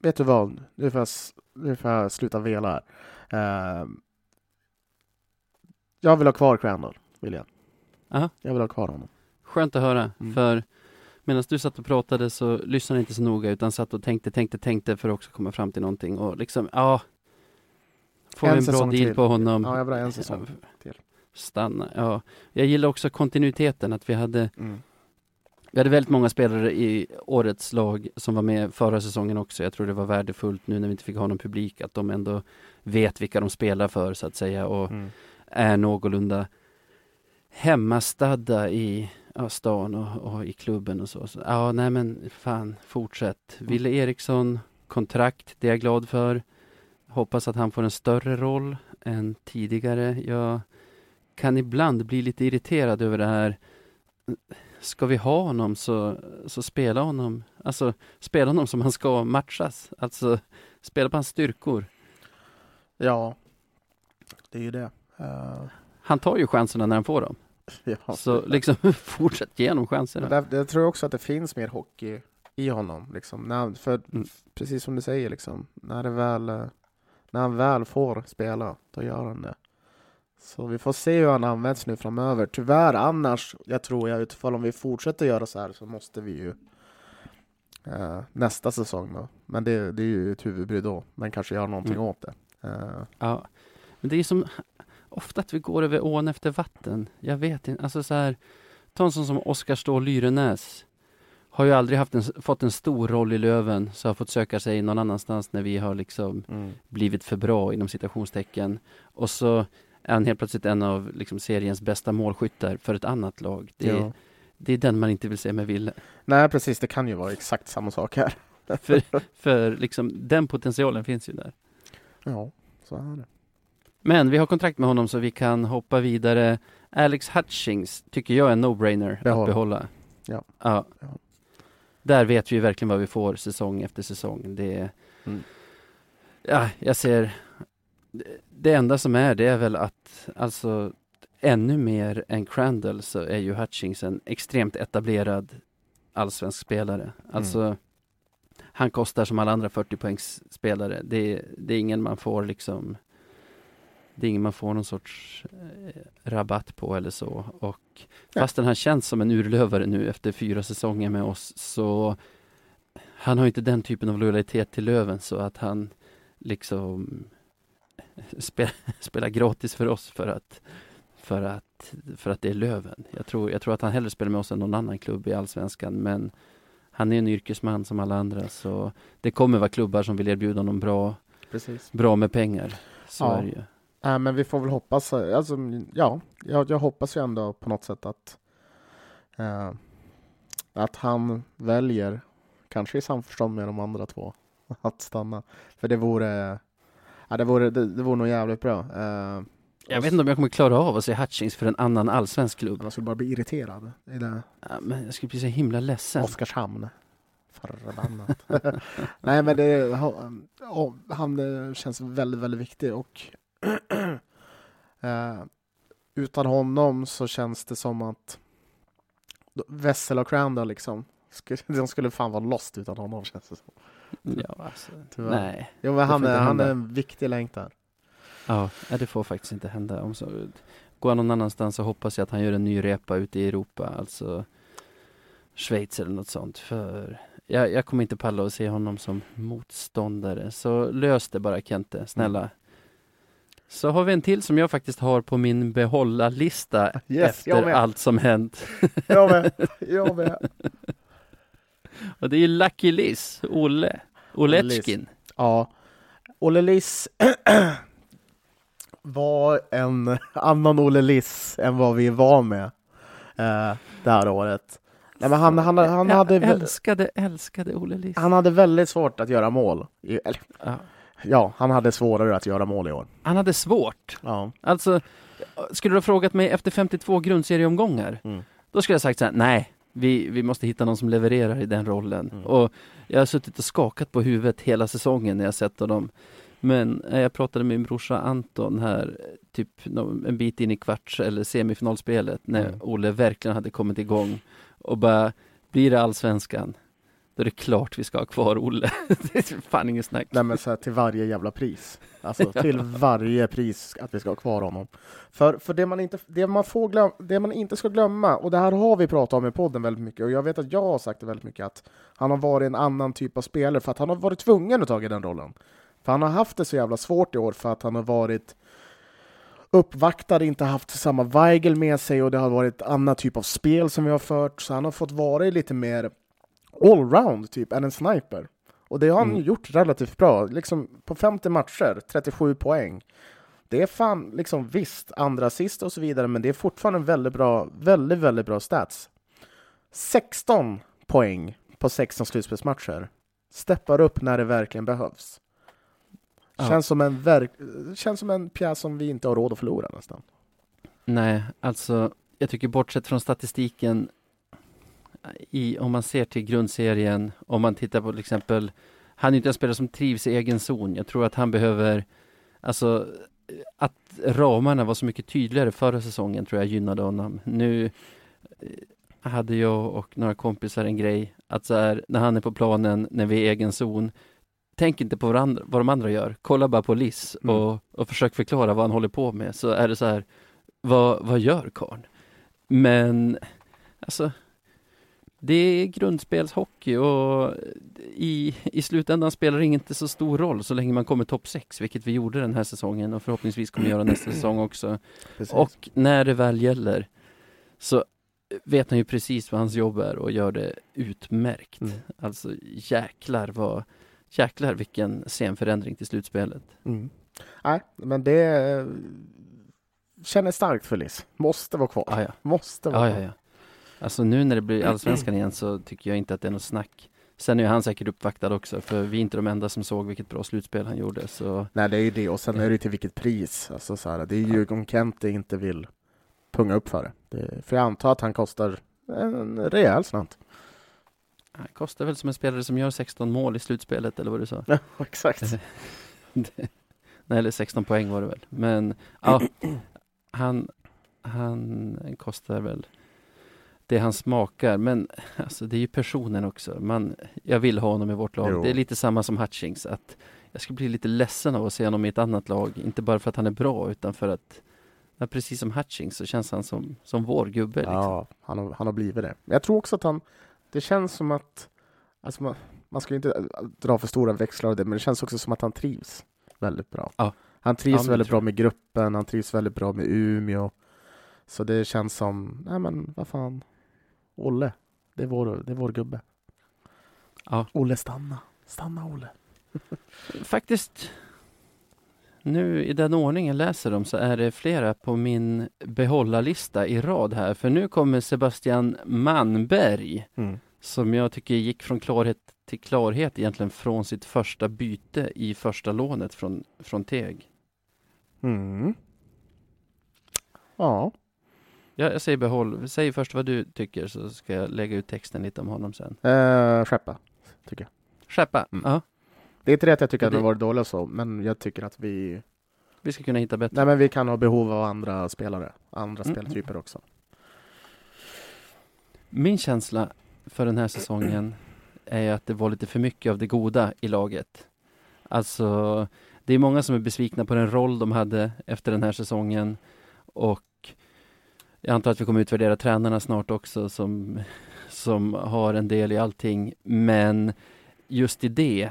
Vet du vad? Nu får jag, nu får jag sluta vela här. Ehm, jag vill ha kvar Crandall, vill jag. Aha. Jag vill ha kvar honom. Skönt att höra, Mm. för medan du satt och pratade så lyssnade jag inte så noga utan satt och tänkte, tänkte, tänkte för att också komma fram till någonting och liksom, ja. Får En en bra deal till. på honom. Ja, jag vill ha en säsong till. Stanna, ja. Jag gillar också kontinuiteten, att vi hade, Mm. vi hade väldigt många spelare i årets lag som var med förra säsongen också. Jag tror det var värdefullt nu när vi inte fick ha någon publik, att de ändå vet vilka de spelar för så att säga och Mm. är någorlunda hemmastadda i ja, stan och, och i klubben och så. så. Ja, nej men fan, fortsätt. Ville Eriksson, kontrakt, det är jag glad för. Hoppas att han får en större roll än tidigare. Jag kan ibland bli lite irriterad över det här. Ska vi ha honom så, så spela honom, alltså spela honom som han ska matchas. Alltså spela på hans styrkor. Ja, det är ju det. Eh, Han tar ju chanserna när han får dem. (laughs) ja. Så liksom (laughs) fortsätt ge honom chanserna. Där, jag tror också att det finns mer hockey i honom. Liksom. När, för Mm. precis som du säger, liksom, när, det väl, eh, när han väl får spela, då gör han det. Så vi får se hur han används nu framöver. Tyvärr annars, jag tror jag, utifrån om vi fortsätter göra så här så måste vi ju eh, nästa säsong då. Men det, det är ju ett huvudbry då, men kanske göra någonting Mm. åt det. Eh, Ja, men det är som ofta att vi går över ån efter vatten. Jag vet inte, alltså så här, ta en sån som Oskar Ståhl Lyrenäs. Har ju aldrig haft en, fått en stor roll i Löven, så har fått söka sig någon annanstans när vi har liksom mm. blivit för bra inom citationstecken. Och så är han helt plötsligt en av liksom, seriens bästa målskyttar för ett annat lag. Det, ja. det är den man inte vill se med Ville. Nej, precis. Det kan ju vara exakt samma sak här. (laughs) För, för liksom, den potentialen finns ju där. Ja, så är det. Men vi har kontrakt med honom så vi kan hoppa vidare. Alex Hutchings tycker jag är en no-brainer att behålla. Ja. ja. Där vet vi verkligen vad vi får säsong efter säsong. Det, Mm. ja, jag ser, det, enda som är det är väl att alltså ännu mer än Crandall så är ju Hutchings en extremt etablerad allsvensk spelare. Alltså han kostar som alla andra 40 poängs spelare. Det, det är ingen man får liksom det är ingen man får någon sorts eh, rabatt på eller så. Och Ja. fastän han känns som en urlövare nu efter fyra säsonger med oss så han har inte den typen av lojalitet till Löven så att han liksom (laughs) spelar, spelar gratis för oss för att för att, för att det är Löven. Jag tror, jag tror att han hellre spelar med oss än någon annan klubb i Allsvenskan men han är en yrkesman som alla andra så det kommer vara klubbar som vill erbjuda honom bra, Precis. bra med pengar. Så Ja. är det ju. Nej, men vi får väl hoppas. Alltså, ja, jag, jag hoppas ju ändå på något sätt att eh, att han väljer, kanske i samförstånd med de andra två, (laughs) att stanna. För det vore, ja, det vore, det, det vore nog jävligt bra. Eh, Jag vet inte om jag kommer klara av att se Hutchings för en annan allsvensk klubb. Man skulle bara bli irriterad. I det. Ja, men jag skulle bli så himla ledsen. Oskarshamn. Förbannat. (laughs) Nej, men det, han eh, känns väldigt, väldigt viktig och (clears throat) eh, utan honom så känns det som att Wessel och Crandall liksom, (laughs) de skulle fan vara lost utan honom känns det som. Ja, (laughs) alltså, Tyvärr. nej. Jo, men han, är, han är en viktig länk där. Ja, det får faktiskt inte hända. Om så, går han någon annanstans så hoppas jag att han gör en ny repa ute i Europa, alltså Schweiz eller något sånt. För jag, jag kommer inte palla att se honom som motståndare. Så lös det bara Kente, snälla. Mm. Så har vi en till som jag faktiskt har på min behålla-lista (laughs) Yes, efter med. allt som hänt. (laughs) Jag med. (laughs) Jag med. Och det är Lucky Liz, Olle. Oletskin. Ja. Olle Liss (clears throat) var en annan Olle Liss än vad vi var med eh, det här året. Nej, men han, han, han, jag hade, älskade, älskade Olle Liss. han hade väldigt svårt att göra mål. I, eller, Ja. Ja, han hade svårare att göra mål i år. Han hade svårt. Ja. Alltså, skulle du ha frågat mig efter 52 grundserieomgångar, Mm. då skulle jag sagt så här, nej, vi, vi måste hitta någon som levererar i den rollen. Mm. Och jag har suttit och skakat på huvudet hela säsongen när jag sett honom. Men eh, jag pratade med min brorsa Anton här, typ en bit in i kvarts eller semifinalspelet, när Mm. Olle verkligen hade kommit igång och bara, blir det allsvenskan? Då är det klart vi ska ha kvar Olle. (laughs) det är fan inget snack. Nej, men så här, till varje jävla pris. Alltså (laughs) till varje pris att vi ska ha kvar honom. För, för det, man inte, det, man får glöm, det man inte ska glömma, och det här har vi pratat om i podden väldigt mycket, och jag vet att jag har sagt det väldigt mycket, att han har varit en annan typ av spelare för att han har varit tvungen att ta den rollen. För han har haft det så jävla svårt i år för att han har varit uppvaktad, inte haft samma Weigel med sig och det har varit annat typ av spel som vi har fört, så han har fått vara lite mer allround typ än en sniper. Och det har han Mm. gjort relativt bra. Liksom på 50 matcher, 37 poäng. Det är fan, liksom visst, andra assist och så vidare, men det är fortfarande en väldigt bra, väldigt, väldigt bra stats. 16 poäng på 16 slutspelsmatcher. Steppar upp när det verkligen behövs. Ja. Känns, som en verk, känns som en pjäs som vi inte har råd att förlora nästan. Nej, alltså jag tycker bortsett från statistiken i, om man ser till grundserien, om man tittar på till exempel han är inte en spelare som trivs i egen zon. Jag tror att han behöver, alltså att ramarna var så mycket tydligare förra säsongen tror jag gynnade honom. Nu eh, hade jag och några kompisar en grej att så här, när han är på planen, när vi är i egen zon, tänk inte på varandra, vad de andra gör. Kolla bara på Liss Mm. och, och försök förklara vad han håller på med. Så är det så här, vad, vad gör karln? Men alltså, det är grundspelshockey och i, i slutändan spelar det inte så stor roll så länge man kommer topp 6, vilket vi gjorde den här säsongen och förhoppningsvis kommer göra nästa säsong också. Precis. Och när det väl gäller så vet han ju precis vad hans jobb är och gör det utmärkt. Mm. Alltså jäklar vad, jäklar vilken scenförändring till slutspelet. Mm. Nej, men det eh, känner starkt för Liss. Måste vara kvar. Ah, ja. Måste vara Ja, ja, kvar. ja. Alltså nu när det blir allsvenskan igen så tycker jag inte att det är något snack. Sen är han säkert uppvaktad också, för vi är inte de enda som såg vilket bra slutspel han gjorde. Så Nej, det är ju det. Och sen är det ju till vilket pris. Alltså, så här, det är ju om Kente inte vill punga upp för det. det. För jag antar att han kostar en rejäl slant. han kostar väl som en spelare som gör 16 mål i slutspelet, eller vad du sa? Ja, (laughs) exakt. (laughs) Nej, eller 16 poäng var det väl. Men ja, han, han kostar väl det han smakar. Men alltså, det är ju personen också. Man, jag vill ha honom i vårt lag. Jo. Det är lite samma som Hutchings. Att jag skulle bli lite ledsen av att se honom i ett annat lag. Inte bara för att han är bra, utan för att ja, precis som Hutchings så känns han som, som vår gubbe. Liksom. Ja, han har, han har blivit det. Men jag tror också att han, det känns som att, alltså man, man ska ju inte dra för stora växlar av det, men det känns också som att han trivs väldigt bra. Ja. Han Ja, trivs det väldigt bra med gruppen, han trivs väldigt bra med Umeå. Så det känns som, nej men vad fan, Olle, det är vår, det är vår gubbe. Ja. Olle stanna, stanna Olle. (laughs) Faktiskt, nu i den ordningen jag läser dem så är det flera på min behållarlista i rad här. För nu kommer Sebastian Manberg, som jag tycker gick från klarhet till klarhet egentligen från sitt första byte i första lånet från, från Teg. Mm. Ja, Jag, jag säger behåll, säg först vad du tycker så ska jag lägga ut texten lite om honom sen. eh, skeppa. Tycker jag. Skeppa, Mm. ja, Det är inte det att jag tycker att Det- de har varit dåliga så, men jag tycker att vi vi ska kunna hitta bättre. Nej men vi kan ha behov av andra spelare, andra Mm. speltyper också. Min känsla för den här säsongen är att det var lite för mycket av det goda i laget. Alltså, det är många som är besvikna på den roll de hade efter den här säsongen och jag antar att vi kommer utvärdera tränarna snart också som, som har en del i allting, men just i det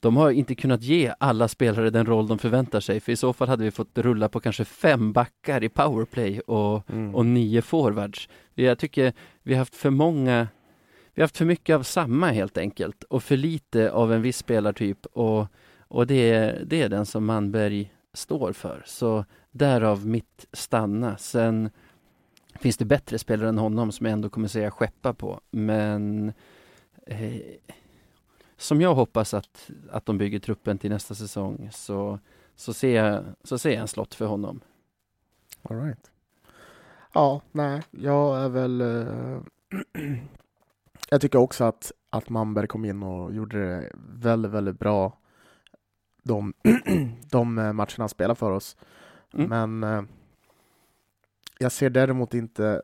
de har inte kunnat ge alla spelare den roll de förväntar sig, för i så fall hade vi fått rulla på kanske fem backar i powerplay och, Mm. och nio forwards. Jag tycker vi har haft för många, vi har haft för mycket av samma helt enkelt och för lite av en viss spelartyp och, och det, är, det är den som Manberg står för. Så därav mitt stanna. Sen finns det bättre spelare än honom som jag ändå kommer säga skeppa på, men eh, som jag hoppas att, att de bygger truppen till nästa säsong så, så, ser, jag, så ser jag en slott för honom. All right. Ja, nej, jag är väl... eh, (clears throat) jag tycker också att, att Manberg kom in och gjorde det väldigt, väldigt bra de, (clears throat) de eh, matcherna han spelade för oss. Mm. Men eh, jag ser däremot inte...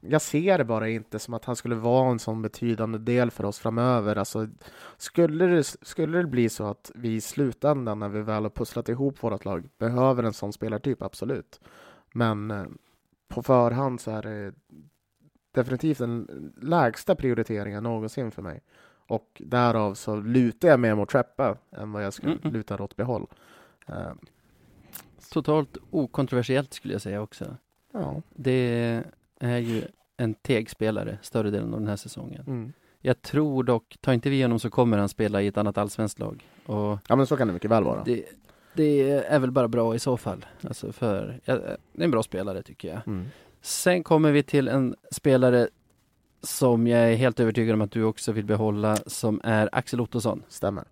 Jag ser det bara inte som att han skulle vara en sån betydande del för oss framöver. Alltså, skulle, det, skulle det bli så att vi i slutändan, när vi väl har pusslat ihop vårt lag, behöver en sån spelartyp, absolut. Men eh, på förhand så är det definitivt den lägsta prioriteringen någonsin för mig. Och därav så lutar jag mer mot Trappa än vad jag skulle Mm. luta åt behåll. Eh, Totalt okontroversiellt skulle jag säga också. Ja. Det är ju en tegspelare större delen av den här säsongen. Mm. Jag tror dock, tar inte vi igenom så kommer han spela i ett annat allsvenskt lag. Och ja, men så kan det mycket väl vara. det, det är väl bara bra i så fall. Alltså för, ja, det är en bra spelare tycker jag. Mm. Sen kommer vi till en spelare som jag är helt övertygad om att du också vill behålla, som är Axel Ottosson. Stämmer.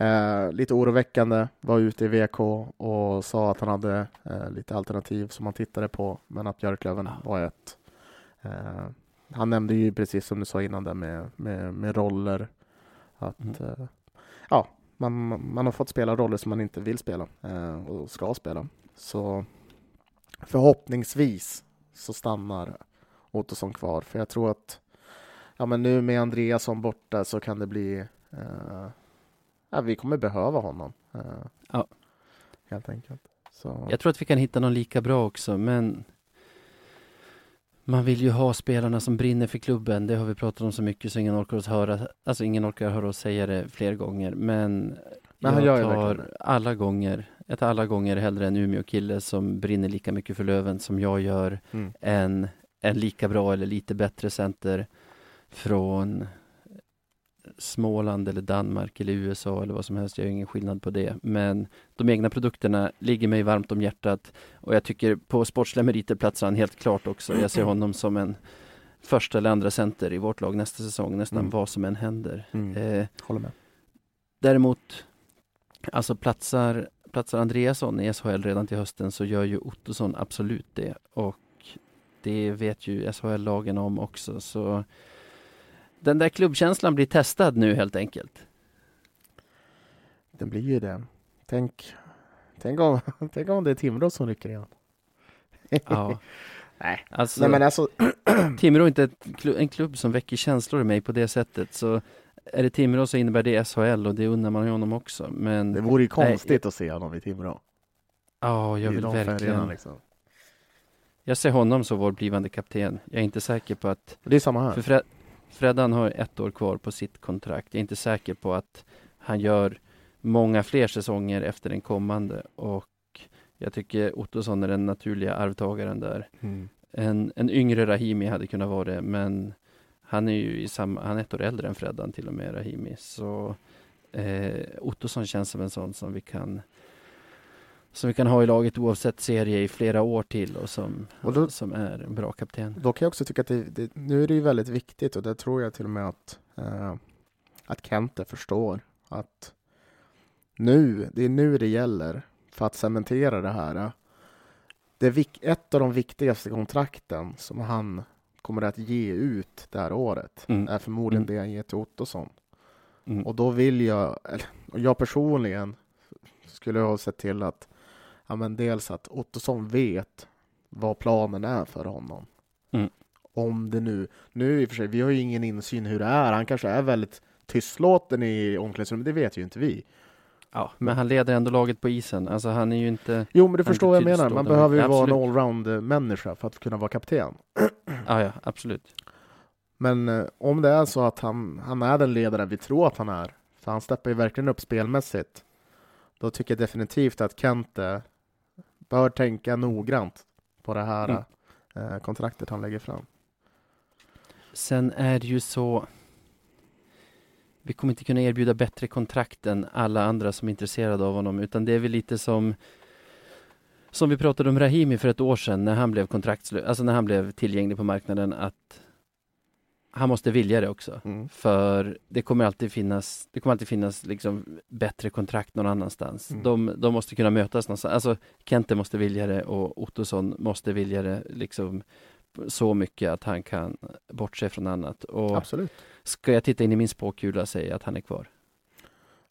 Eh, lite oroväckande, var ute i VK och sa att han hade eh, lite alternativ som han tittade på, men att Björklöven Ja. var ett. Eh, han nämnde ju precis som du sa innan där med, med, med roller, att Mm. eh, ja, man, man har fått spela roller som man inte vill spela eh, och ska spela. Så förhoppningsvis så stannar Ottosson kvar, för jag tror att ja, men nu med Andreasson borta så kan det bli eh, ja, vi kommer behöva honom. eh, Ja. Helt enkelt. Så, Jag tror att vi kan hitta någon lika bra också, men man vill ju ha spelarna som brinner för klubben. Det har vi pratat om så mycket så ingen orkar oss höra, alltså ingen orkar höra oss säga det fler gånger. Men, Men jag ju tar alla gånger, jag tar alla gånger hellre en Umeå-kille som brinner lika mycket för Löven som jag gör, mm. än en lika bra eller lite bättre center från Småland eller Danmark eller USA eller vad som helst. Jag gör ingen skillnad på det. Men de egna produkterna ligger mig varmt om hjärtat och jag tycker på sportsliga meriter platsar han helt klart också. Jag ser honom som en första eller andra center i vårt lag nästa säsong, nästan Mm. vad som än händer. Mm. Eh, Håller med. Däremot, alltså platsar, platsar Andreasson i SHL redan till hösten så gör ju Ottosson absolut det. Och det vet ju SHL-lagen om också. Så den där klubbkänslan blir testad nu helt enkelt. Det blir ju det. Tänk, tänk, om, (laughs) tänk om det är Timrå som rycker igen. Ja. (laughs) Nej. Alltså, Nej men alltså, (clears throat) Timrå är inte ett en klubb som väcker känslor i mig på det sättet. Så är det Timrå så innebär det SHL och det undrar man ju honom också. Men det vore ju Nej, konstigt att se honom i Timrå. ja, jag vill färgerna, verkligen. Liksom. Jag ser honom som vår blivande kapten. Jag är inte säker på att Det är samma här. För Fred, Freddan har ett år kvar på sitt kontrakt. Jag är inte säker på att han gör många fler säsonger efter den kommande och jag tycker Ottosson är den naturliga arvtagaren där. Mm. En, en yngre Rahimi hade kunnat vara det, men han är ju i samma, han är ett år äldre än Freddan till och med, Rahimi. Så eh, Ottosson känns som en sån som vi kan som vi kan ha i laget oavsett serie i flera år till och som, Och då- som är en bra kapten. Då kan jag också tycka att det, det, nu är det ju väldigt viktigt och det tror jag till och med att, eh, att Kente förstår att nu, det är nu det gäller för att cementera det här. Det är ett av de viktigaste kontrakten som han kommer att ge ut det här året Mm. är förmodligen Mm. det han ger till Ottosson. Mm. Och då vill jag, och jag personligen skulle ha sett till att ja, men dels att Ottosson vet vad planen är för honom. Mm. Om det nu, nu i och för sig, vi har ju ingen insyn hur det är. Han kanske är väldigt tystlåten i omklädningsrummet, det vet ju inte vi. Ja, men han leder ändå laget på isen. Alltså han är ju inte... Jo, men du förstår vad jag menar. Man behöver ju Ja, vara en absolut. allround-människa för att kunna vara kapten. Ja, ja, absolut. Men eh, om det är så att han, han är den ledare vi tror att han är, för han steppar ju verkligen upp spelmässigt, då tycker jag definitivt att Kente bör tänka noggrant på det här Mm. eh, kontraktet han lägger fram. Sen är det ju så vi kommer inte kunna erbjuda bättre kontrakt än alla andra som är intresserade av honom utan det är väl lite som som vi pratade om Rahimi för ett år sedan när han blev kontraktslös, alltså när han blev tillgänglig på marknaden att han måste vilja det också. Mm. För det kommer alltid finnas, det kommer alltid finnas liksom bättre kontrakt någon annanstans. Mm. De, de måste kunna mötas någonstans. Alltså Kente måste vilja det och Ottosson måste vilja det liksom så mycket att han kan bortse från annat. Och Absolut. ska jag titta in i min spåkula och säga att han är kvar?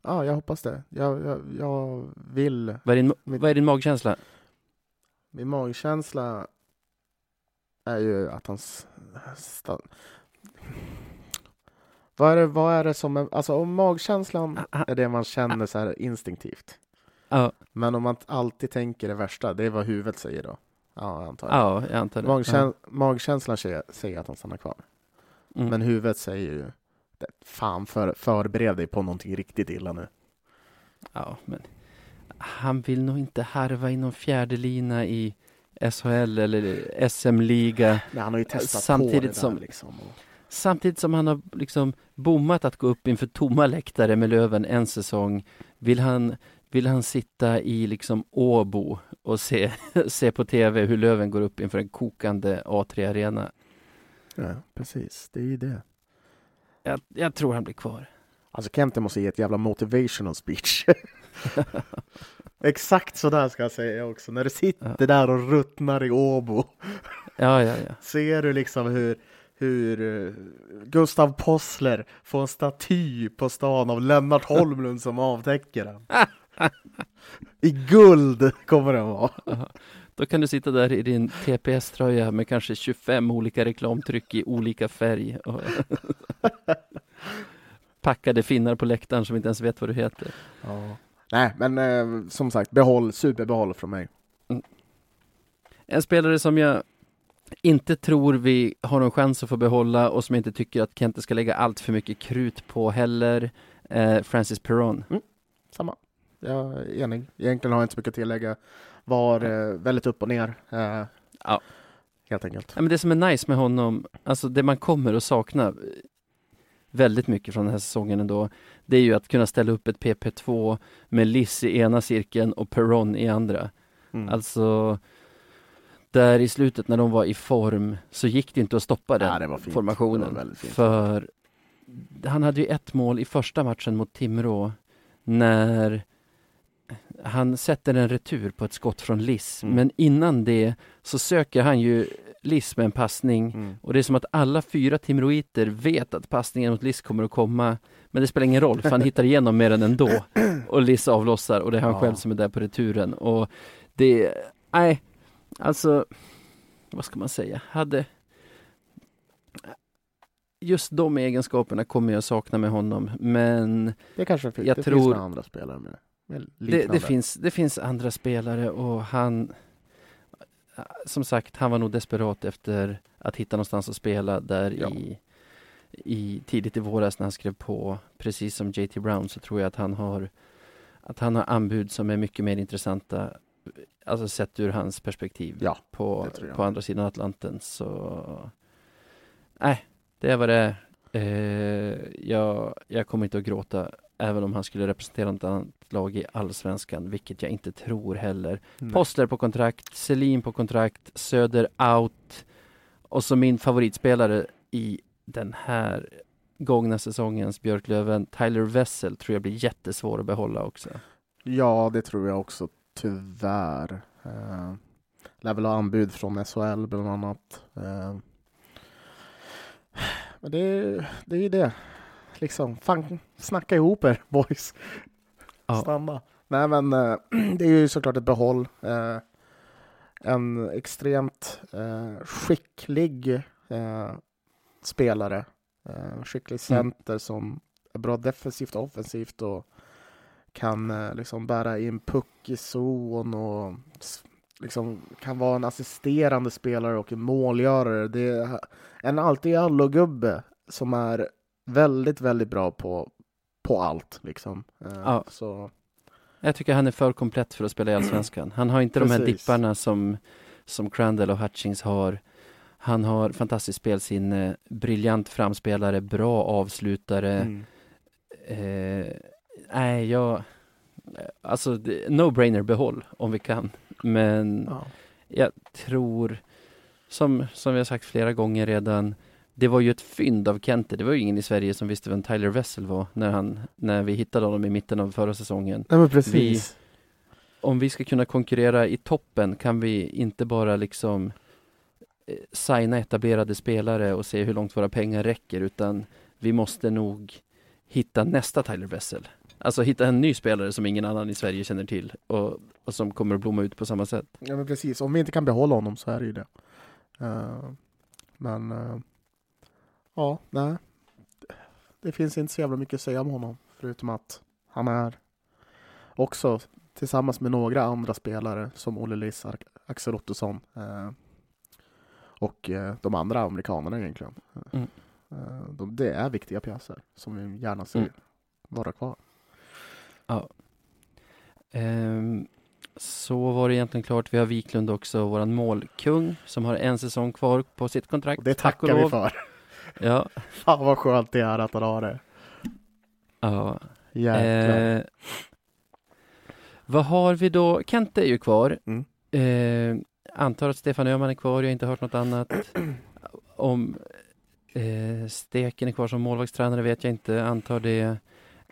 Ja, jag hoppas det. Jag, jag, jag vill. Vad är din, Mitt- vad är din magkänsla? Min magkänsla är ju att han... Vad är, det, vad är det som är, alltså om magkänslan Ah, ah. är det man känner så här instinktivt. Ja, Men om man alltid tänker det värsta, det är vad huvudet säger då. Ja, jag antar jag. ja jag antar det. Magkäns- Magkänslan säger, att han stannar kvar. Ja. Mm. Men huvudet säger ju, "Det- fan för, förbered dig på någonting riktigt illa nu. Ja, men han vill nog inte harva i någon fjärde lina i SHL eller SM-liga. Men han har ju testat Samtidigt på det där, som- liksom. Och, Samtidigt som han har liksom bommat att gå upp inför tomma läktare med Löven en säsong vill han, vill han sitta i liksom Åbo och se, (laughs) se på tv hur Löven går upp inför en kokande A3-arena. ja, precis. Det är ju det. Jag, jag tror han blir kvar. Alltså Kente måste ge ett jävla motivational speech. (laughs) Exakt så där ska jag säga också. När du sitter där och ruttnar i Åbo. Ja, ja, ja. Ser du liksom hur, hur eh, Gustav Possler får en staty på stan av Lennart Holmlund som avtäcker den. (laughs) I guld kommer den vara. Då kan du sitta där i din TPS-tröja med kanske 25 olika reklamtryck i olika färg. (laughs) Packade finnar på läktaren som inte ens vet vad du heter. Ja. Nej, men eh, som sagt, behåll, superbehåll från mig. En spelare som jag inte tror vi har någon chans att få behålla och som jag inte tycker att Kente ska lägga allt för mycket krut på heller. Eh, Francis Perron. Samma. Jag är enig. Egentligen har jag inte så mycket att tillägga. Var eh, väldigt upp och ner. Eh, Ja. Helt enkelt. Ja, men det som är nice med honom, alltså det man kommer att sakna eh, väldigt mycket från den här säsongen ändå, det är ju att kunna ställa upp ett PP2 med Liss i ena cirkeln och Perron i andra. Mm. Alltså, där i slutet när de var i form så gick det inte att stoppa den Ja, formationen. För han hade ju ett mål i första matchen mot Timrå när han sätter en retur på ett skott från Liss. Mm. Men innan det så söker han ju Liss med en passning Mm. och det är som att alla fyra timroiter vet att passningen mot Liss kommer att komma. Men det spelar ingen roll för han hittar igenom med den ändå. (clears throat) Och Liss avlossar och det är han Ja. själv som är där på returen. Och det, nej, alltså, vad ska man säga, hade Just de egenskaperna kommer jag sakna med honom, men Det kanske finns. Jag det tror- finns andra spelare med, med det, det, finns, det finns andra spelare och han Som sagt, han var nog desperat efter att hitta någonstans att spela där Ja. i, i tidigt i våras när han skrev på, precis som JT Brown, så tror jag att han har att han har anbud som är mycket mer intressanta, alltså sett ur hans perspektiv Ja, på, på andra sidan Atlanten. Så nej, det vad det. Eh, jag, jag kommer inte att gråta även om han skulle representera något annat lag i allsvenskan, vilket jag inte tror heller. Nej. Postler på kontrakt, Selin på kontrakt, Söder out och så min favoritspelare i den här gångna säsongens Björklöven, Tyler Wessel, tror jag blir jättesvår att behålla också. Ja, det tror jag också, tyvärr. Uh, lär väl ha anbud från SHL bland annat. Eh, men det, är- det är ju det. Liksom, fan, snacka ihop er (laughs) boys. Ja. Stanna. Nej men eh, (clears throat) det är ju såklart ett behåll. Eh, en extremt eh, skicklig eh, spelare. Eh, skicklig center som är bra defensivt och offensivt och kan eh, liksom bära in puck i zon och liksom kan vara en assisterande spelare och en målgörare. Det är en allt-i-allo-gubbe som är väldigt, väldigt bra på, på allt. Liksom. Eh, Ja. Så, Jag tycker han är för komplett för att spela i (clears throat) Allsvenskan. Han har inte de här Precis. dipparna som, som Crandall och Hutchings har. Han har fantastiskt spelsinne, briljant framspelare, bra avslutare. mm. Eh, nej, jag... Alltså, no-brainer behåll om vi kan. Men ja. jag tror, som, som vi har sagt flera gånger redan, det var ju ett fynd av Kente. Det var ju ingen i Sverige som visste vem Tyler Wessel var när, han, när vi hittade honom i mitten av förra säsongen. Nej, men precis. Om vi ska kunna konkurrera i toppen kan vi inte bara liksom eh, signa etablerade spelare och se hur långt våra pengar räcker, utan vi måste nog hitta nästa Tyler Wessel. Alltså hitta en ny spelare som ingen annan i Sverige känner till och, och som kommer att blomma ut på samma sätt. Ja, men precis. Om vi inte kan behålla honom så är det ju det. Eh, men eh, ja, nej. Det finns inte så jävla mycket att säga om honom förutom att han är också tillsammans med några andra spelare som Olle Liss, Axel Ottosson eh, och de andra amerikanerna egentligen. Mm. De, det är viktiga pjäser som vi gärna ser Mm. vara kvar. Ehm, så var det egentligen klart. Vi har Wiklund också, våran målkung, som har en säsong kvar på sitt kontrakt. Och det Tack och tackar vi lov. för. Ja, (laughs) Fan vad skönt det är att han har det. ja. Jäklar. Eh, vad har vi då? Kente är ju kvar. Mm. Eh, antar att Stefan Öhman är kvar, jag har inte hört något annat. (clears throat) Om eh, Steken är kvar som målvaktstränare vet jag inte, antar det.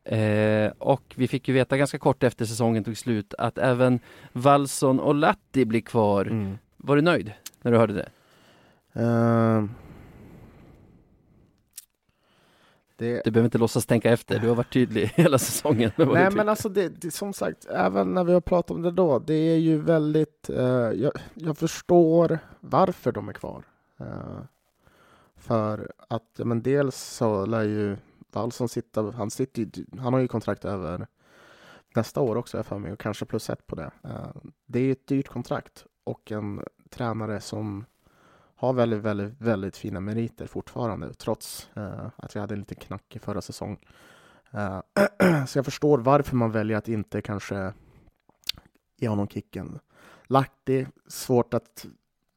Eh, och vi fick ju veta ganska kort efter säsongen tog slut att även Wallson och Latti blir kvar. Mm. Var du nöjd när du hörde det? Eh, det, Du behöver inte låtsas tänka efter, du har varit tydlig (laughs) hela säsongen. nej men alltså det, det, som sagt, även när vi har pratat om det då, det är ju väldigt, eh, jag, jag förstår varför de är kvar. Eh, för att, men dels så lär ju Wallson sitta, han sitter ju, han har ju kontrakt över nästa år också har jag för mig och kanske plus ett på det. Eh, det är ett dyrt kontrakt och en tränare som har väldigt, väldigt, väldigt fina meriter fortfarande trots eh, att vi hade en liten knack i förra säsong. Eh, (clears throat) så jag förstår varför man väljer att inte kanske ge honom kicken. Lahti, svårt att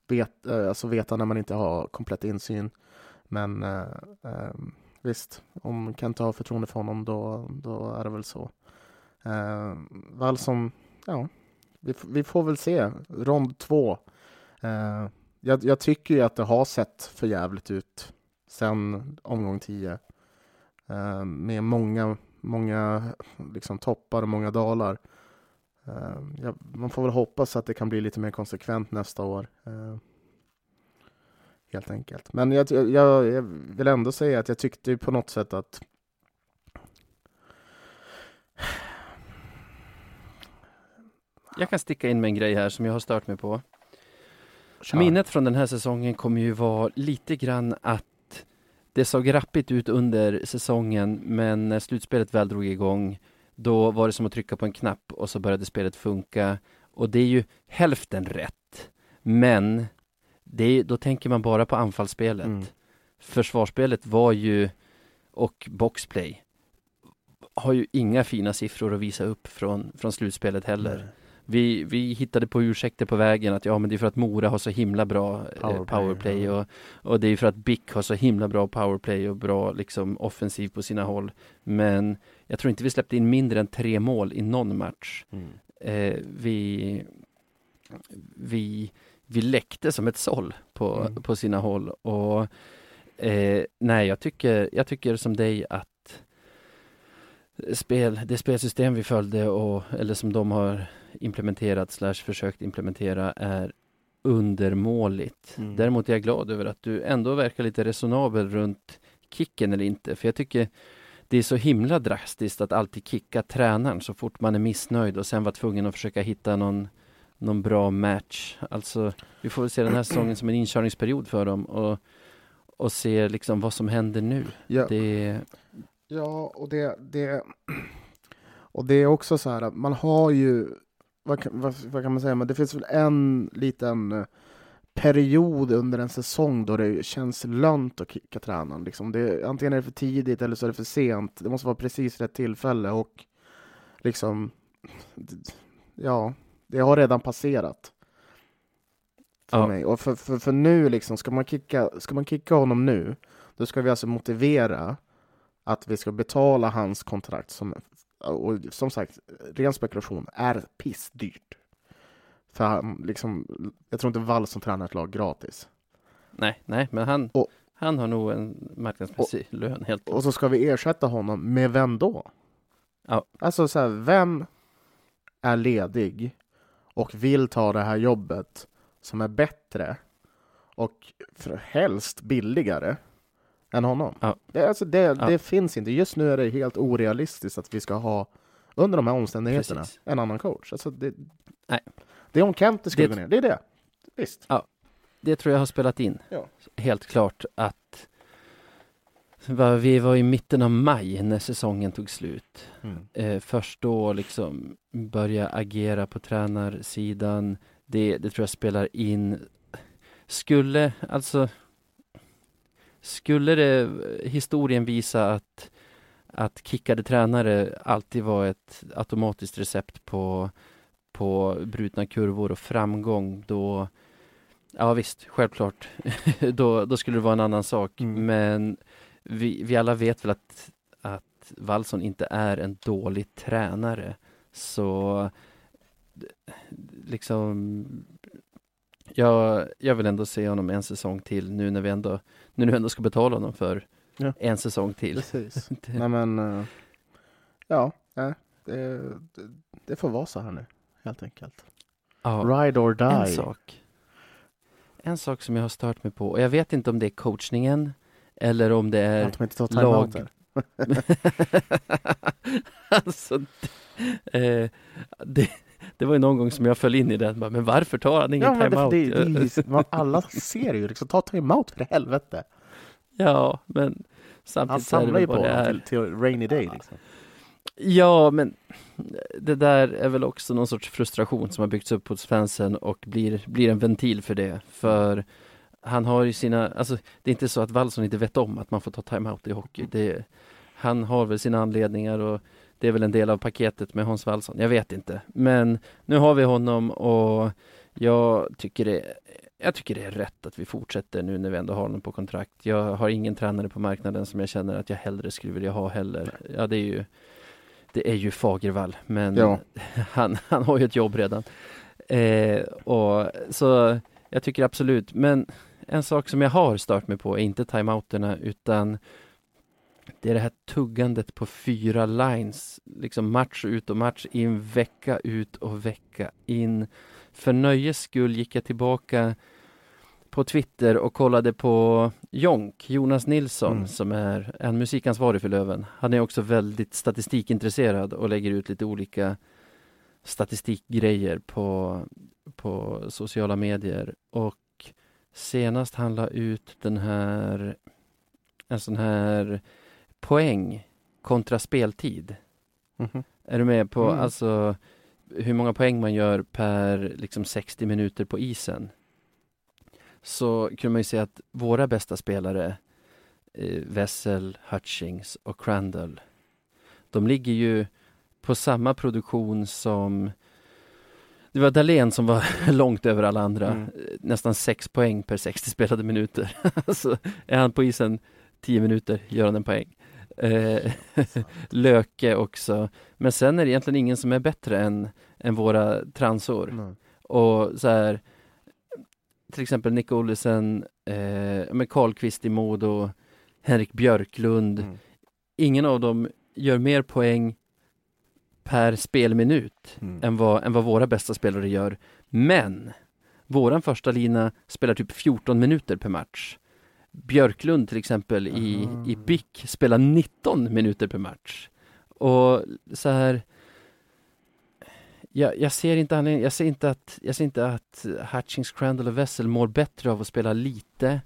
vet, alltså veta när man inte har komplett insyn. Men eh, eh, visst, om Kent har förtroende för honom då, då är det väl så. Eh, Wallson, ja, vi, vi får väl se. Rond två. Eh, jag, jag tycker ju att det har sett för jävligt ut sen omgång tio. Eh, med många, många liksom toppar och många dalar. Eh, ja, man får väl hoppas att det kan bli lite mer konsekvent nästa år. Eh, Helt enkelt. Men jag, jag, jag vill ändå säga att jag tyckte på något sätt att Jag kan sticka in med en grej här som jag har stört mig på. Kör. Minnet från den här säsongen kommer ju vara lite grann att det såg rappigt ut under säsongen, men när slutspelet väl drog igång, då var det som att trycka på en knapp och så började spelet funka. Och det är ju hälften rätt. Men är, då tänker man bara på anfallsspelet. Mm. Försvarsspelet var ju, och boxplay, har ju inga fina siffror att visa upp från, från slutspelet heller. Vi, vi hittade på ursäkter på vägen att ja men det är för att Mora har så himla bra powerplay, Powerplay, powerplay ja. och, och det är för att BIK har så himla bra powerplay och bra liksom offensiv på sina håll. Men jag tror inte vi släppte in mindre än tre mål i någon match. Mm. Eh, vi, vi, vi läckte som ett såll på, Mm. på sina håll och eh, nej jag tycker, jag tycker som dig att spel, det spelsystem vi följde och, eller som de har implementerat slash försökt implementera är undermåligt. Mm. Däremot är jag glad över att du ändå verkar lite resonabel runt kicken eller inte, för jag tycker det är så himla drastiskt att alltid kicka tränaren så fort man är missnöjd och sen vara tvungen att försöka hitta någon, någon bra match. Alltså, vi får väl se den här säsongen som en inkörningsperiod för dem och, och se liksom vad som händer nu. Ja, Det, ja, och det, det och det är också så här att man har ju vad, vad, vad kan man säga, men det finns väl en liten eh, period under en säsong då det känns lönt att kicka tränaren. Liksom. Det, antingen är det för tidigt eller så är det för sent. Det måste vara precis rätt tillfälle och liksom, ja, det har redan passerat. För Ja. mig. Och för, för, för nu liksom, ska man, kicka, ska man kicka honom nu, då ska vi alltså motivera att vi ska betala hans kontrakt som, och som sagt, ren spekulation, är pissdyrt. För han, liksom, jag tror inte Wall som tränar ett lag gratis. Nej, nej, men han, Och- han har nog en marknadsmässig lön helt klart. Och så ska vi ersätta honom med vem då? Ja. Alltså så här, vem är ledig och vill ta det här jobbet som är bättre och för helst billigare än honom? Ja. Det, alltså det, det finns inte. Just nu är det helt orealistiskt att vi ska ha under de här omständigheterna Precis. en annan coach. Alltså det, Nej. det är om Kente skulle Det- gå ner. Det är det. Visst. Det tror jag har spelat in. Ja. Helt klart att vi var i mitten av maj när säsongen tog slut. Mm. Eh, först då liksom börja agera på tränarsidan. Det, det tror jag spelar in. Skulle, alltså skulle det historien visa att att kickade tränare alltid var ett automatiskt recept på på brutna kurvor och framgång då Ja visst, självklart. (laughs) då, då skulle det vara en annan sak. Mm. Men vi, vi alla vet väl att, att Wallson inte är en dålig tränare. Så liksom jag, jag vill ändå se honom en säsong till nu när vi ändå, nu när vi ändå ska betala honom för Ja. en säsong till. Precis. (laughs) Nej men, eh, ja, nej, det, det, det får vara så här nu, helt enkelt. ja. Ride or die. En sak. En sak som jag har stört mig på, och jag vet inte om det är coachningen eller om det är Att de inte tar lag- (laughs) alltså, det, eh, det, det var ju någon gång som jag föll in i den, men varför tar han ingen Ja, det, timeout? det, det, det, man, alla ser ju liksom, ta timeout för helvete. ja, men Han samtidigt det samlar ju på det till, till rainy day liksom. Ja, men det där är väl också någon sorts frustration som har byggts upp hos fansen och blir, blir en ventil för det. För han har ju sina, alltså det är inte så att Wallson inte vet om att man får ta timeout i hockey. Det, han har väl sina anledningar och det är väl en del av paketet med Hans Wallson. Jag vet inte. Men nu har vi honom och jag tycker det, jag tycker det är rätt att vi fortsätter nu när vi ändå har honom på kontrakt. Jag har ingen tränare på marknaden som jag känner att jag hellre skulle vilja ha heller. Ja, det är ju det är ju Fagervall, men Ja. (laughs) han, han har ju ett jobb redan. Eh, och, så jag tycker absolut, men en sak som jag har stört mig på är inte timeouterna utan det är det här tuggandet på fyra lines, liksom match ut och match in, vecka ut och vecka in. För nöjes skull gick jag tillbaka på Twitter och kollade på Jonk, Jonas Nilsson, Mm. som är en musikansvarig för Löven. Han är också väldigt statistikintresserad och lägger ut lite olika statistikgrejer på, på sociala medier. Och senast han la ut den här, en sån här poäng kontra speltid. Mhm. Är du med på Mm. alltså hur många poäng man gör per liksom 60 minuter på isen? Så kunde man ju se att våra bästa spelare eh, Wessel, Hutchings och Crandall de ligger ju på samma produktion som det var Dahlén som var (laughs) långt över alla andra. Mm. Eh, Nästan sex poäng per 60 spelade minuter. (laughs) alltså, är han på isen 10 minuter gör han en poäng. Eh, (laughs) Löke också. Men sen är det egentligen ingen som är bättre än, än våra transor. Nej. Och så här, till exempel Nick Olsen, eh, med Karlqvist i Modo, Henrik Björklund. Mm. Ingen av dem gör mer poäng per spelminut Mm. än, vad, än vad våra bästa spelare gör. Men våran första lina spelar typ 14 minuter per match. Björklund till exempel i, Aha. i BIK spelar 19 minuter per match. Och så här jag, jag ser inte anledning, jag ser inte att, jag ser inte att Hutchings, Crandall och Wessel mår bättre av att spela lite.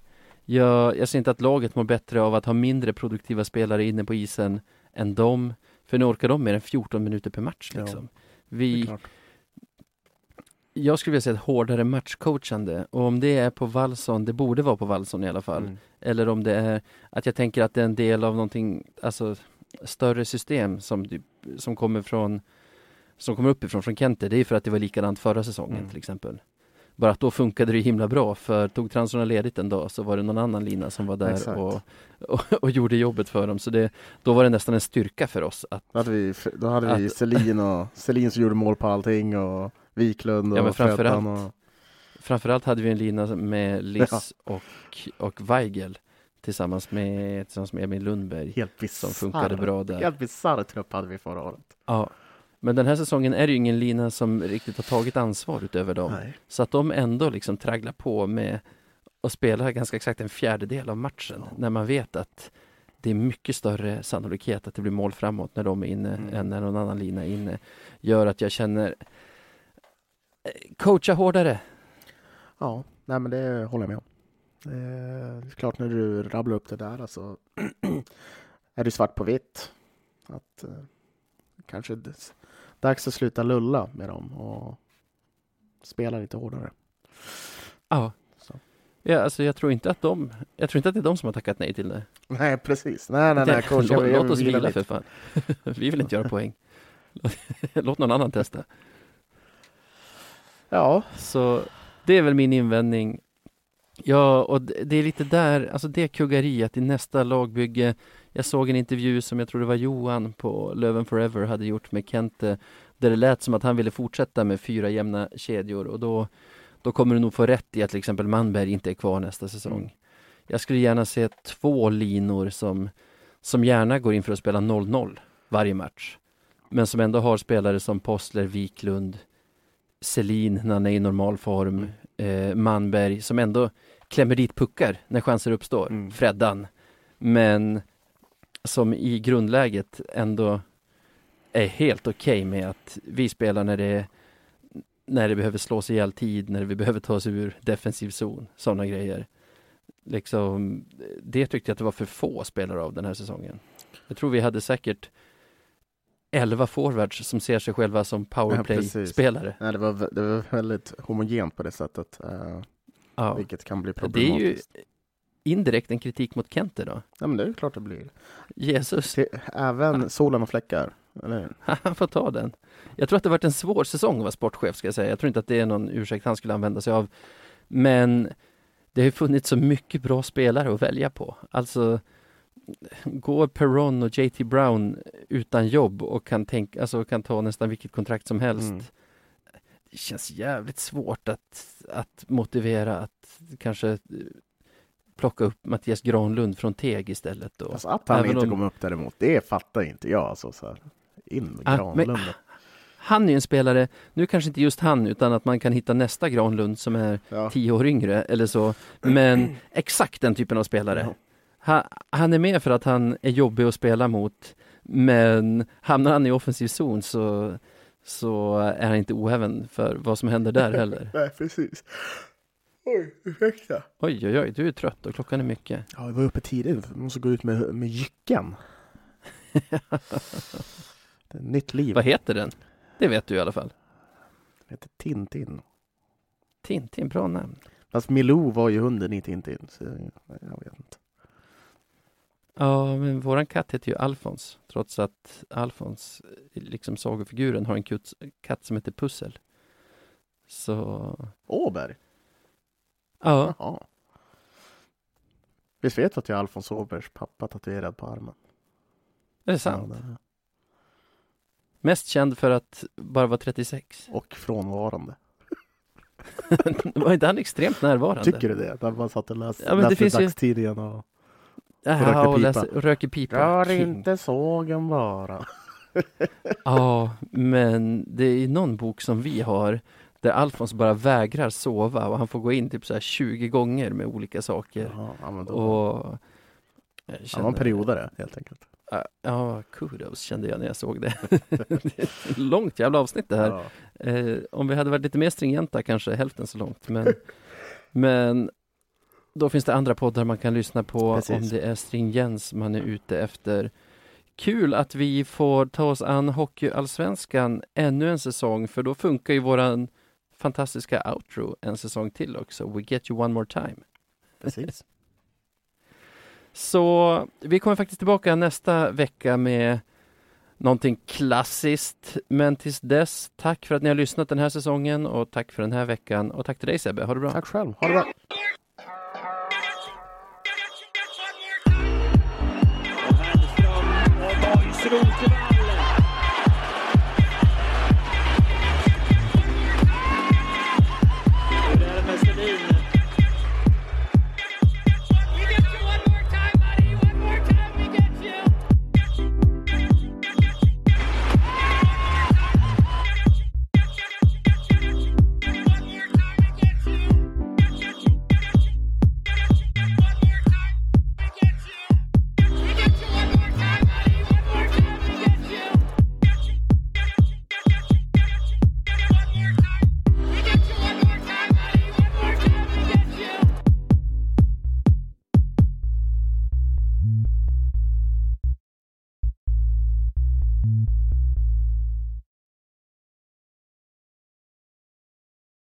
Jag, jag ser inte att laget mår bättre av att ha mindre produktiva spelare inne på isen än dem. För nu orkar de mer än 14 minuter per match Ja, liksom. Är Vi, jag skulle vilja säga ett hårdare matchcoachande och om det är på Wallson, det borde vara på Wallson i alla fall. Mm. Eller om det är att jag tänker att det är en del av någonting, alltså större system som, som kommer från som kommer uppifrån från Kente, det är för att det var likadant förra säsongen Mm. till exempel. Bara att då funkade det himla bra för tog transorna ledigt en dag så var det någon annan lina som var där Exakt. och, och, och gjorde jobbet för dem. Så det, då var det nästan en styrka för oss att Då hade vi, då hade vi Att- Selin och Selin som gjorde mål på allting och Wiklund och Ja, men framförallt- och Framförallt hade vi en lina med Liss och, och Weigel tillsammans med, tillsammans med Emil Lundberg helt bisarr. som funkade bra där. Helt bisarr trupp hade vi förra året. Ja. Men den här säsongen är det ju ingen lina som riktigt har tagit ansvar utöver dem. Nej. Så att de ändå liksom tragglar på med att spela ganska exakt en fjärdedel av matchen. Ja. När man vet att det är mycket större sannolikhet att det blir mål framåt när de är inne Mm. än när någon annan lina är inne. Gör att jag känner eh, coacha hårdare. Ja, nej men det håller jag med om. Det är klart när du rabblar upp det där alltså (clears throat) är det svart på vitt. Att eh, kanske dags att sluta lulla med dem och spela lite hårdare. Ja. Så. Ja, alltså jag tror inte att de, jag tror inte att det är de som har tackat nej till det. Nej, precis. Nej, nej, nej. Coach, låt, låt oss vila lite. för fan. (laughs) Vi vill inte göra poäng. (laughs) Låt någon annan testa. Ja, Så det är väl min invändning. Ja, och det är lite där, alltså det kuggariet i nästa lagbygge. Jag såg en intervju som jag tror det var Johan på Löven Forever hade gjort med Kente, där det lät som att han ville fortsätta med fyra jämna kedjor och då, då kommer du nog få rätt i att till exempel Manberg inte är kvar nästa säsong. Mm. Jag skulle gärna se två linor som, som gärna går in för att spela 0-0 varje match. Men som ändå har spelare som Postler, Wiklund, Selin när han är i normal form, eh, Manberg som ändå klämmer dit puckar när chanser uppstår, Mm. Freddan. Men som i grundläget ändå är helt okej med att vi spelar när det när det behöver slås ihjäl tid, när vi behöver ta oss ur defensiv zon, sådana grejer. Liksom, det tyckte jag att det var för få spelare av den här säsongen. Jag tror vi hade säkert 11 forwards som ser sig själva som Ja, powerplay-spelare. nej, det, var, det var väldigt homogent på det sättet. eh, Ja. Vilket kan bli Det är ju problematiskt. Indirekt en kritik mot Kente då. Ja, men det är ju klart det blir. Jesus, Även solen och fläckar. Eller hur? (laughs) han får ta den. Jag tror att det varit en svår säsong att vara sportchef ska jag säga. Jag tror inte att det är någon ursäkt han skulle använda sig av. Men det har ju funnits så mycket bra spelare att välja på. Alltså går Perron och JT Brown utan jobb och kan, tänka, alltså, kan ta nästan vilket kontrakt som helst. Mm. Det känns jävligt svårt att, att motivera att kanske plocka upp Mattias Granlund från Teg istället. Då. Alltså att han Även inte om- kom upp däremot, det fattar inte jag. Alltså, så här. In med Ah, Granlund. men- Han är ju en spelare, nu kanske inte just han, utan att man kan hitta nästa Granlund som är ja. tio år yngre eller så. Men exakt den typen av spelare. Ja. Ha, han är med för att han är jobbig att spela mot, men hamnar han i offensiv zon så, så är han inte oäven för vad som händer där (laughs) heller. Nej, precis. Oj, ursäkta. Oj, oj, oj, du är trött och klockan är mycket. Ja, vi var uppe tidigt. Vi måste gå ut med, med jycken. (laughs) Nytt liv. Vad heter den? Det vet du i alla fall. Det heter Tintin. Tintin, bra namn. Fast Milou var ju hunden i Tintin. Så jag, vet inte. Ja, men våran katt heter ju Alfons, trots att Alfons, liksom sagofiguren, har en katt som heter Pussel. Så, Åberg? Ja, Jaha. Visst vet du att jag är Alfons Åbergs pappa tatuerad på armen? är det sant? Ja, det- Mest känd för att bara vara 36. och frånvarande. (laughs) var inte han extremt närvarande? Tycker du det? Där man satt och läste, Ja, läste dagstidningen och... Och, röker pipa. läser, och röker pipa. Rör inte sågen bara. Ja, men det är någon bok som vi har där Alfons bara vägrar sova och han får gå in typ så här 20 gånger med olika saker. Jaha, ja, men då, Och jag han var en känner- periodare helt enkelt. Ja, kudos kände jag när jag såg det. (laughs) det långt jävla avsnitt det här. Ja. Eh, om vi hade varit lite mer stringenta kanske hälften så långt. Men, men då finns det andra poddar man kan lyssna på Precis. om det är stringens man är ute efter. Kul att vi får ta oss an hockeyallsvenskan ännu en säsong för då funkar ju våran fantastiska outro en säsong till också. We get you one more time. Precis. (laughs) Så vi kommer faktiskt tillbaka nästa vecka med någonting klassiskt. Men tills dess, tack för att ni har lyssnat den här säsongen och tack för den här veckan. Och tack till dig Sebbe, ha det bra. Tack själv. Ha det bra. Och